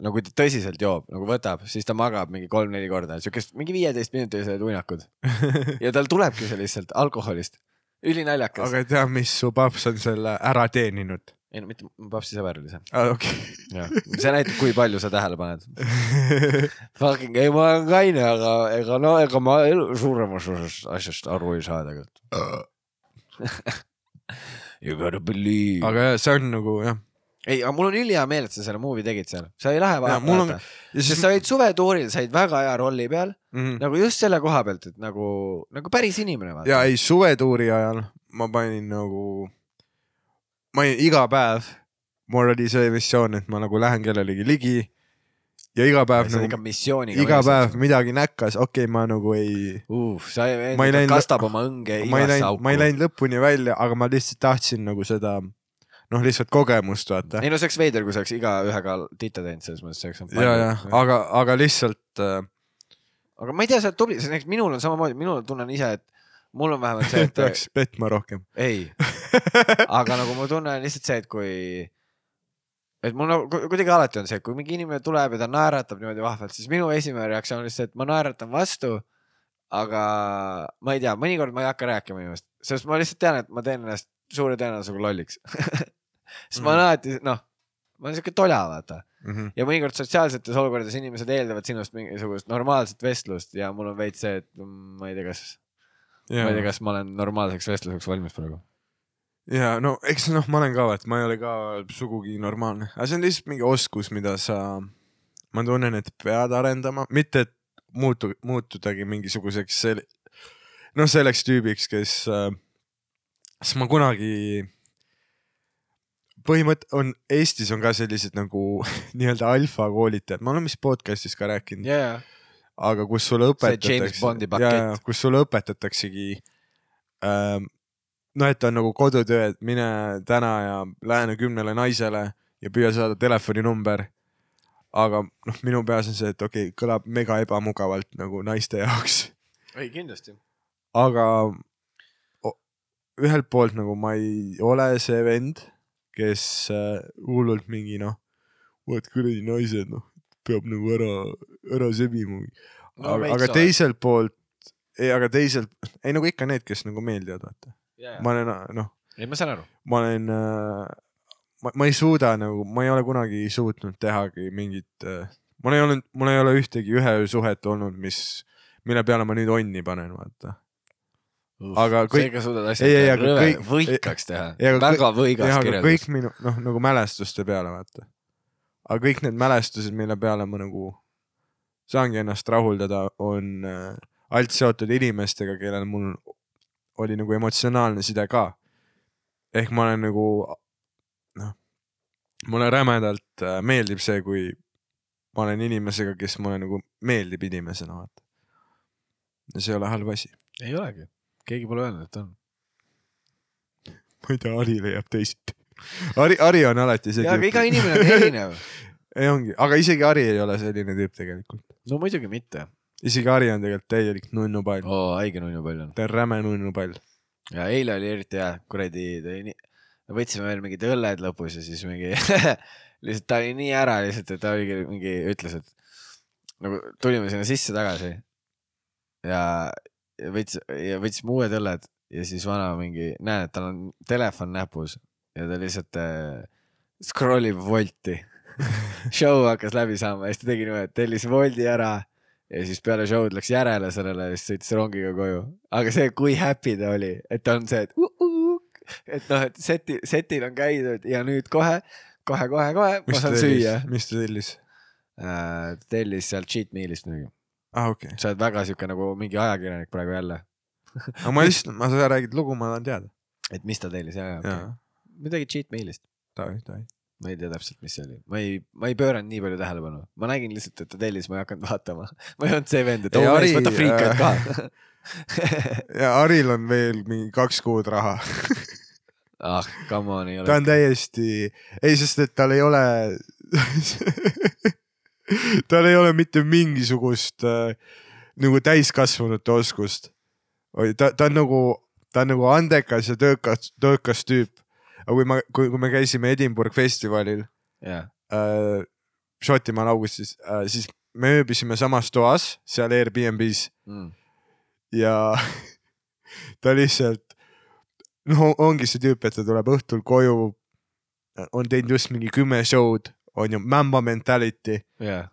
no kui ta tõsiselt joob, nagu võtab, siis ta magab mingi kolm-neli korda, siukest mingi viieteistminutilised uinakud ja tal tulebki see lihtsalt alkoholist, ülinaljakas. aga tea, mis su paps on selle ära teeninud ei no mitte, mu papsisõber oli see. ah,, okei see näitab, kui palju sa tähele paned. Fucking, ei ma olen kaine, aga ega no ega ma suuremas osas asjast aru ei saa tegelikult. You gotta believe. aga jah, see on nagu jah, ei, aga mul on ülihea meel, et sa selle movie tegid seal, sa ei lähe Ja mul on- vaata. ja sest sa olid suvetuuril, said väga hea rolli peal, mm, nagu just selle koha pealt, et nagu, nagu päris inimene ja vaata. ei suvetuuri ajal ma panin nagu, ma olin iga päev, mul oli see missioon, et ma nagu lähen kellelegi ligi ja iga päev ikka nagu, iga päev. midagi näkkas, okei okay,, ma nagu ei, uh, sa ei ei läinud- kastab oma õnge ma ei igasse läinud, ma ei auku. läinud lõpuni välja, aga ma lihtsalt tahtsin nagu seda noh, lihtsalt kogemust vaata. ei no see oleks veider, kui sa oleks igaühega titta teinud, selles mõttes see oleks. ja, ja, aga, aga lihtsalt äh, aga ma ei tea, sa oled tubli, näiteks minul on samamoodi, minul tunnen ise, et mul on vähemalt see, et peaks petma rohkem. ei, aga nagu ma tunnen lihtsalt see, et kui, et mul nagu ku- kuidagi alati on see, et kui mingi inimene tuleb ja ta naeratab niimoodi vahvalt, siis minu esimene reaktsioon on lihtsalt, et ma naeratan vastu. aga ma ei tea, mõnikord ma ei hakka rääkima inimest, sest ma lihtsalt tean, et ma teen ennast suure tõenäosusega lolliks. sest ma olen alati noh, ma olen siuke tola, vaata. Mhm. ja mõnikord sotsiaalsetes olukordades inimesed eeldavad sinust mingisugust normaalset vestlust ja mul on veits see, et mm, ma ei tea, kas, ma ei tea, kas ma olen normaalseks vestluseks valmis praegu. ja no eks noh, ma olen ka, et ma ei ole ka sugugi normaalne, aga see on lihtsalt mingi oskus, mida sa, ma tunnen, et pead arendama, mitte et muutu, muutudagi mingisuguseks sel-, noh, selleks tüübiks, kes äh,, sest ma kunagi, põhimõte on, Eestis on ka sellised nagu nii-öelda alfakoolitajad, ma olen vist podcast'is ka rääkinud, ja, aga kus sulle õpetatakse, kus sulle õpetataksegi ähm,. noh, et on nagu kodutöö, et mine täna ja lähene kümnele naisele ja püüa saada telefoninumber. aga noh, minu peas on see, et okei okay,, kõlab mega ebamugavalt nagu naiste jaoks, ei kindlasti. aga ühelt poolt nagu ma ei ole see vend, kes äh, hullult mingi noh, vaat kuradi naised noh, peab nagu ära, ära sebima No aga, aga teiselt poolt, ei, aga teiselt, ei nagu ikka need, kes nagu meeldivad, vaata. ma olen noh, ei, ma saan aru. ma olen äh,, ma, ma ei suuda nagu, ma ei ole kunagi suutnud tehagi mingit äh,, mul ei olnud, mul ei ole ühtegi ühe öö suhet olnud, mis, mille peale ma nüüd onni panen, vaata. Aga kõik- seega suudad asja Ei, ei, aga rõve- kõik- võikaks teha. väga võigas kirjeldus kõik. minu noh, nagu mälestuste peale, vaata. aga kõik need mälestused, mille peale ma nagu saangi ennast rahuldada, on äh, alt seotud inimestega, kellel mul oli nagu emotsionaalne side ka. ehk ma olen nagu noh, mulle rämedalt äh, meeldib see, kui ma olen inimesega, kes mulle nagu meeldib inimesena, vaata. ja see ei ole halb asi. ei olegi, keegi pole öelnud, et on. ma ei tea, Ari leiab teisiti. Ari, Ari on alati see ja, aga iga inimene on erinev. ei ongi, aga isegi Ari ei ole selline tüüp tegelikult. no muidugi mitte. isegi Ari on tegelikult täielik nunnupall oh., oo, haige nunnu palju on. ta on räme nunnupall. ja eile oli eriti hea, kuradi, ta oli nii, võtsime veel mingid õlled lõpus ja siis mingi lihtsalt ta oli nii ära lihtsalt, et ta oligi mingi, ütles, et nagu tulime sinna sisse tagasi ja, võttis ja võtsime uued õlled ja siis vana mingi, näen, et tal on telefon näpus ja ta lihtsalt äh, scroll ib Wolti. show hakkas läbi saama ja siis ta tegi niimoodi, et tellis Woldi ära ja siis peale show'd läks järele sellele ja siis sõitis rongiga koju. aga see, kui happy ta oli, et ta on see, et uh, uh, et noh, et seti, setil on käidud ja nüüd kohe, kohe, kohe, kohe ma ta saan süüa mis ta tellis? äh,. tellis sealt cheat meal'ist muidugi. aa, okei. sa oled väga siuke nagu mingi ajakirjanik praegu jälle, aga ma lihtsalt, ma, sa räägid lugu, ma tahan teada. et mis ta tellis ja, ja okay. jaa, midagi cheat davai. ma ei tea täpselt, mis see oli, ma ei, ma ei pööranud nii palju tähelepanu, ma nägin lihtsalt, et ta tellis, ma ei hakanud vaatama. ma ei olnud see vend, et oo Ari, mees, võta friikad äh, ka. ja Aril on veel mingi kaks kuud raha. ah, come on, ei ta ole. on täiesti, ei, sest et tal ei ole tal ei ole mitte mingisugust äh, nagu täiskasvanute oskust. ta, ta on nagu, ta on nagu andekas ja töökas, töökas tüüp. aga kui ma, kui, kui me käisime Edinburgh festivalil jah, äh, Šotimaal augustis äh,, siis me ööbisime samas toas seal Airbnb-s Mm. ja ta lihtsalt, no ongi see tüüp, et ta tuleb õhtul koju, on teinud just mingi kümme show'd, on ju, Mamba mentality jah,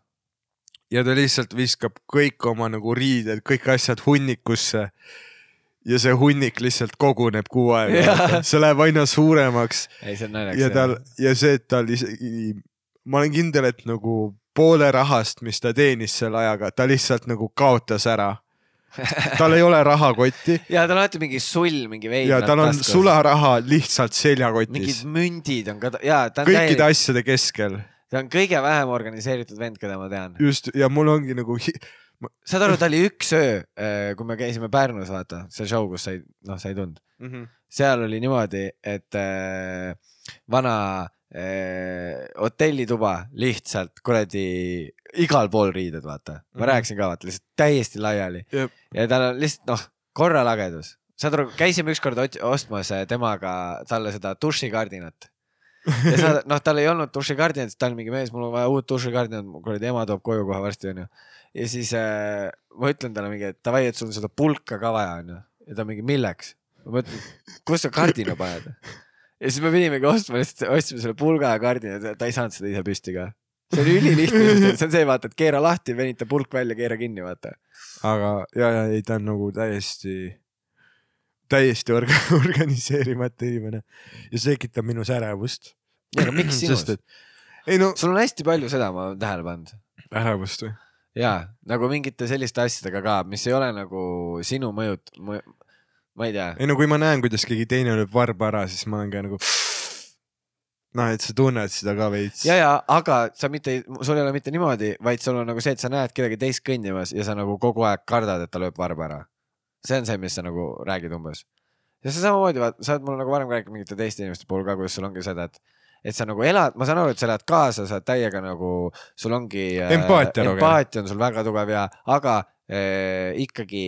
ja ta lihtsalt viskab kõik oma nagu riided, kõik asjad hunnikusse. ja see hunnik lihtsalt koguneb kuu aega Jaa. see läheb aina suuremaks ja tal ja see, et tal isegi, ma olen kindel, et nagu poole rahast, mis ta teenis selle ajaga, ta lihtsalt nagu kaotas ära. tal ei ole rahakotti ja tal on alati mingi sull, mingi veider. ja tal on. sularaha lihtsalt mingid seljakotis, mündid on ka, ja ta on kõikide täiesti, asjade keskel, ta on kõige vähem organiseeritud vend, keda ma tean. just ja mul ongi nagu, saad aru, ta oli üks öö, kui me käisime Pärnus, vaata, see show, kus sa ei, noh, sa ei tundnud. seal oli niimoodi, et äh, vana äh, hotellituba lihtsalt kuradi igal pool riided, vaata. ma Mhm. rääkisin ka, vaata, lihtsalt täiesti laiali Jep. ja tal on lihtsalt noh, korralagedus. saad aru, käisime ükskord ostmas äh, temaga talle seda dušikardinat. Ja sa, noh, tal ei olnud dušikardinat, siis ta oli mingi mees, mul on vaja uut dušikardinat, kuradi ema toob koju kohe varsti onju. ja siis äh, ma ütlen talle mingi, et davai, et sul on seda pulka ka vaja onju. ja ta mingi milleks? ma ütlen, kus sa kardina paned? ja siis me pidimegi ostma lihtsalt, ostsime selle pulga ja kardina, ta ei saanud seda ise püsti ka. see oli ülilihtne, see on see, vaata, et keera lahti, venita pulk välja, keera kinni, vaata. aga ja, ja ei, ta on nagu täiesti, täiesti orga, organiseerimata inimene ja see tekitab minus ärevust. ja aga miks sinus? et ei no sul on hästi palju seda, ma olen tähele pannud. ärevust või? ja nagu mingite selliste asjadega ka, mis ei ole nagu sinu mõjut-, ma ei tea. ei no kui ma näen, kuidas keegi teine lööb varba ära, siis ma olen ka nagu noh, et sa tunned seda ka veits. ja, ja aga sa mitte, sul ei ole mitte niimoodi, vaid sul on nagu see, et sa näed kedagi teist kõndimas ja sa nagu kogu aeg kardad, et ta lööb varba ära. See on see, mis sa nagu räägid umbes. ja see samamoodi, vaata, sa oled mulle nagu varem ka rääkinud mingite teiste inimeste puhul ka, kuidas sul ongi seda, et et sa nagu elad, ma saan aru, et sa elad kaasa, sa oled täiega nagu, sul ongi äh, Empaatia, on sul väga tugev ja, aga äh, ikkagi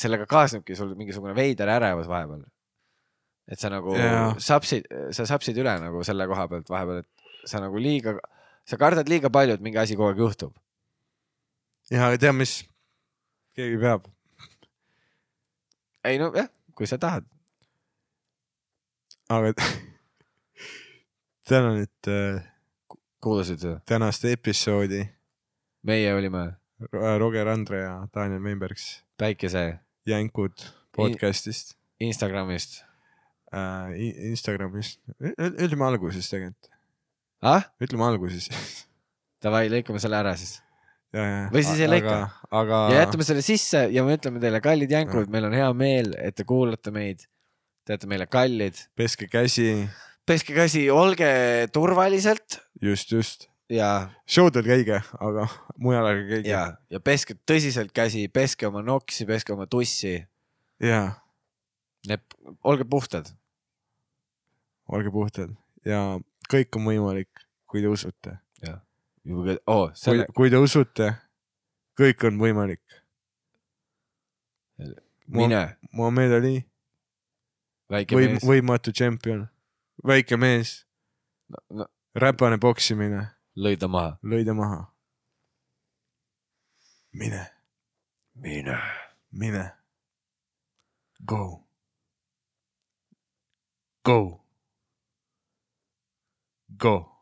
sellega kaasnebki sul mingisugune veider ärevus vahepeal. et sa nagu Jaa. sapsid, sa sapsid üle nagu selle koha pealt vahepeal, et sa nagu liiga, sa kardad liiga palju, et mingi asi kogu aeg juhtub. ja aga tead, mis keegi peab. Ei no jah, kui sa tahad. aga tänan, et äh, kuulasid seda? tänast episoodi meie olime Roger Andre ja Daniel Weinbergs päikese jänkud podcast'ist Instagramist. äh,, Instagramist, ütleme alguses tegelikult, ah, ütleme alguses. davai, lõikame selle ära siis. Või siis ei lõika.. aga ja jätame selle sisse ja me ütleme teile, kallid jänkud, meil on hea meel, et te kuulate meid. Te olete meile kallid. peske käsi, peske käsi, olge turvaliselt just, just. ja, showdel käige, aga mujal ärge käige. ja, ja peske tõsiselt käsi, peske oma noksi, peske oma tussi. ja olge puhtad. olge puhtad ja kõik on võimalik, kui te usute. oo, kui selle,, kui te usute, kõik on võimalik. mine, Muhamed Ali, mees. võimatu tšempion, väike mees, No, räpane poksimine, lõi ta maha. lõi ta maha. mine, mine. mine. Go. Go. Go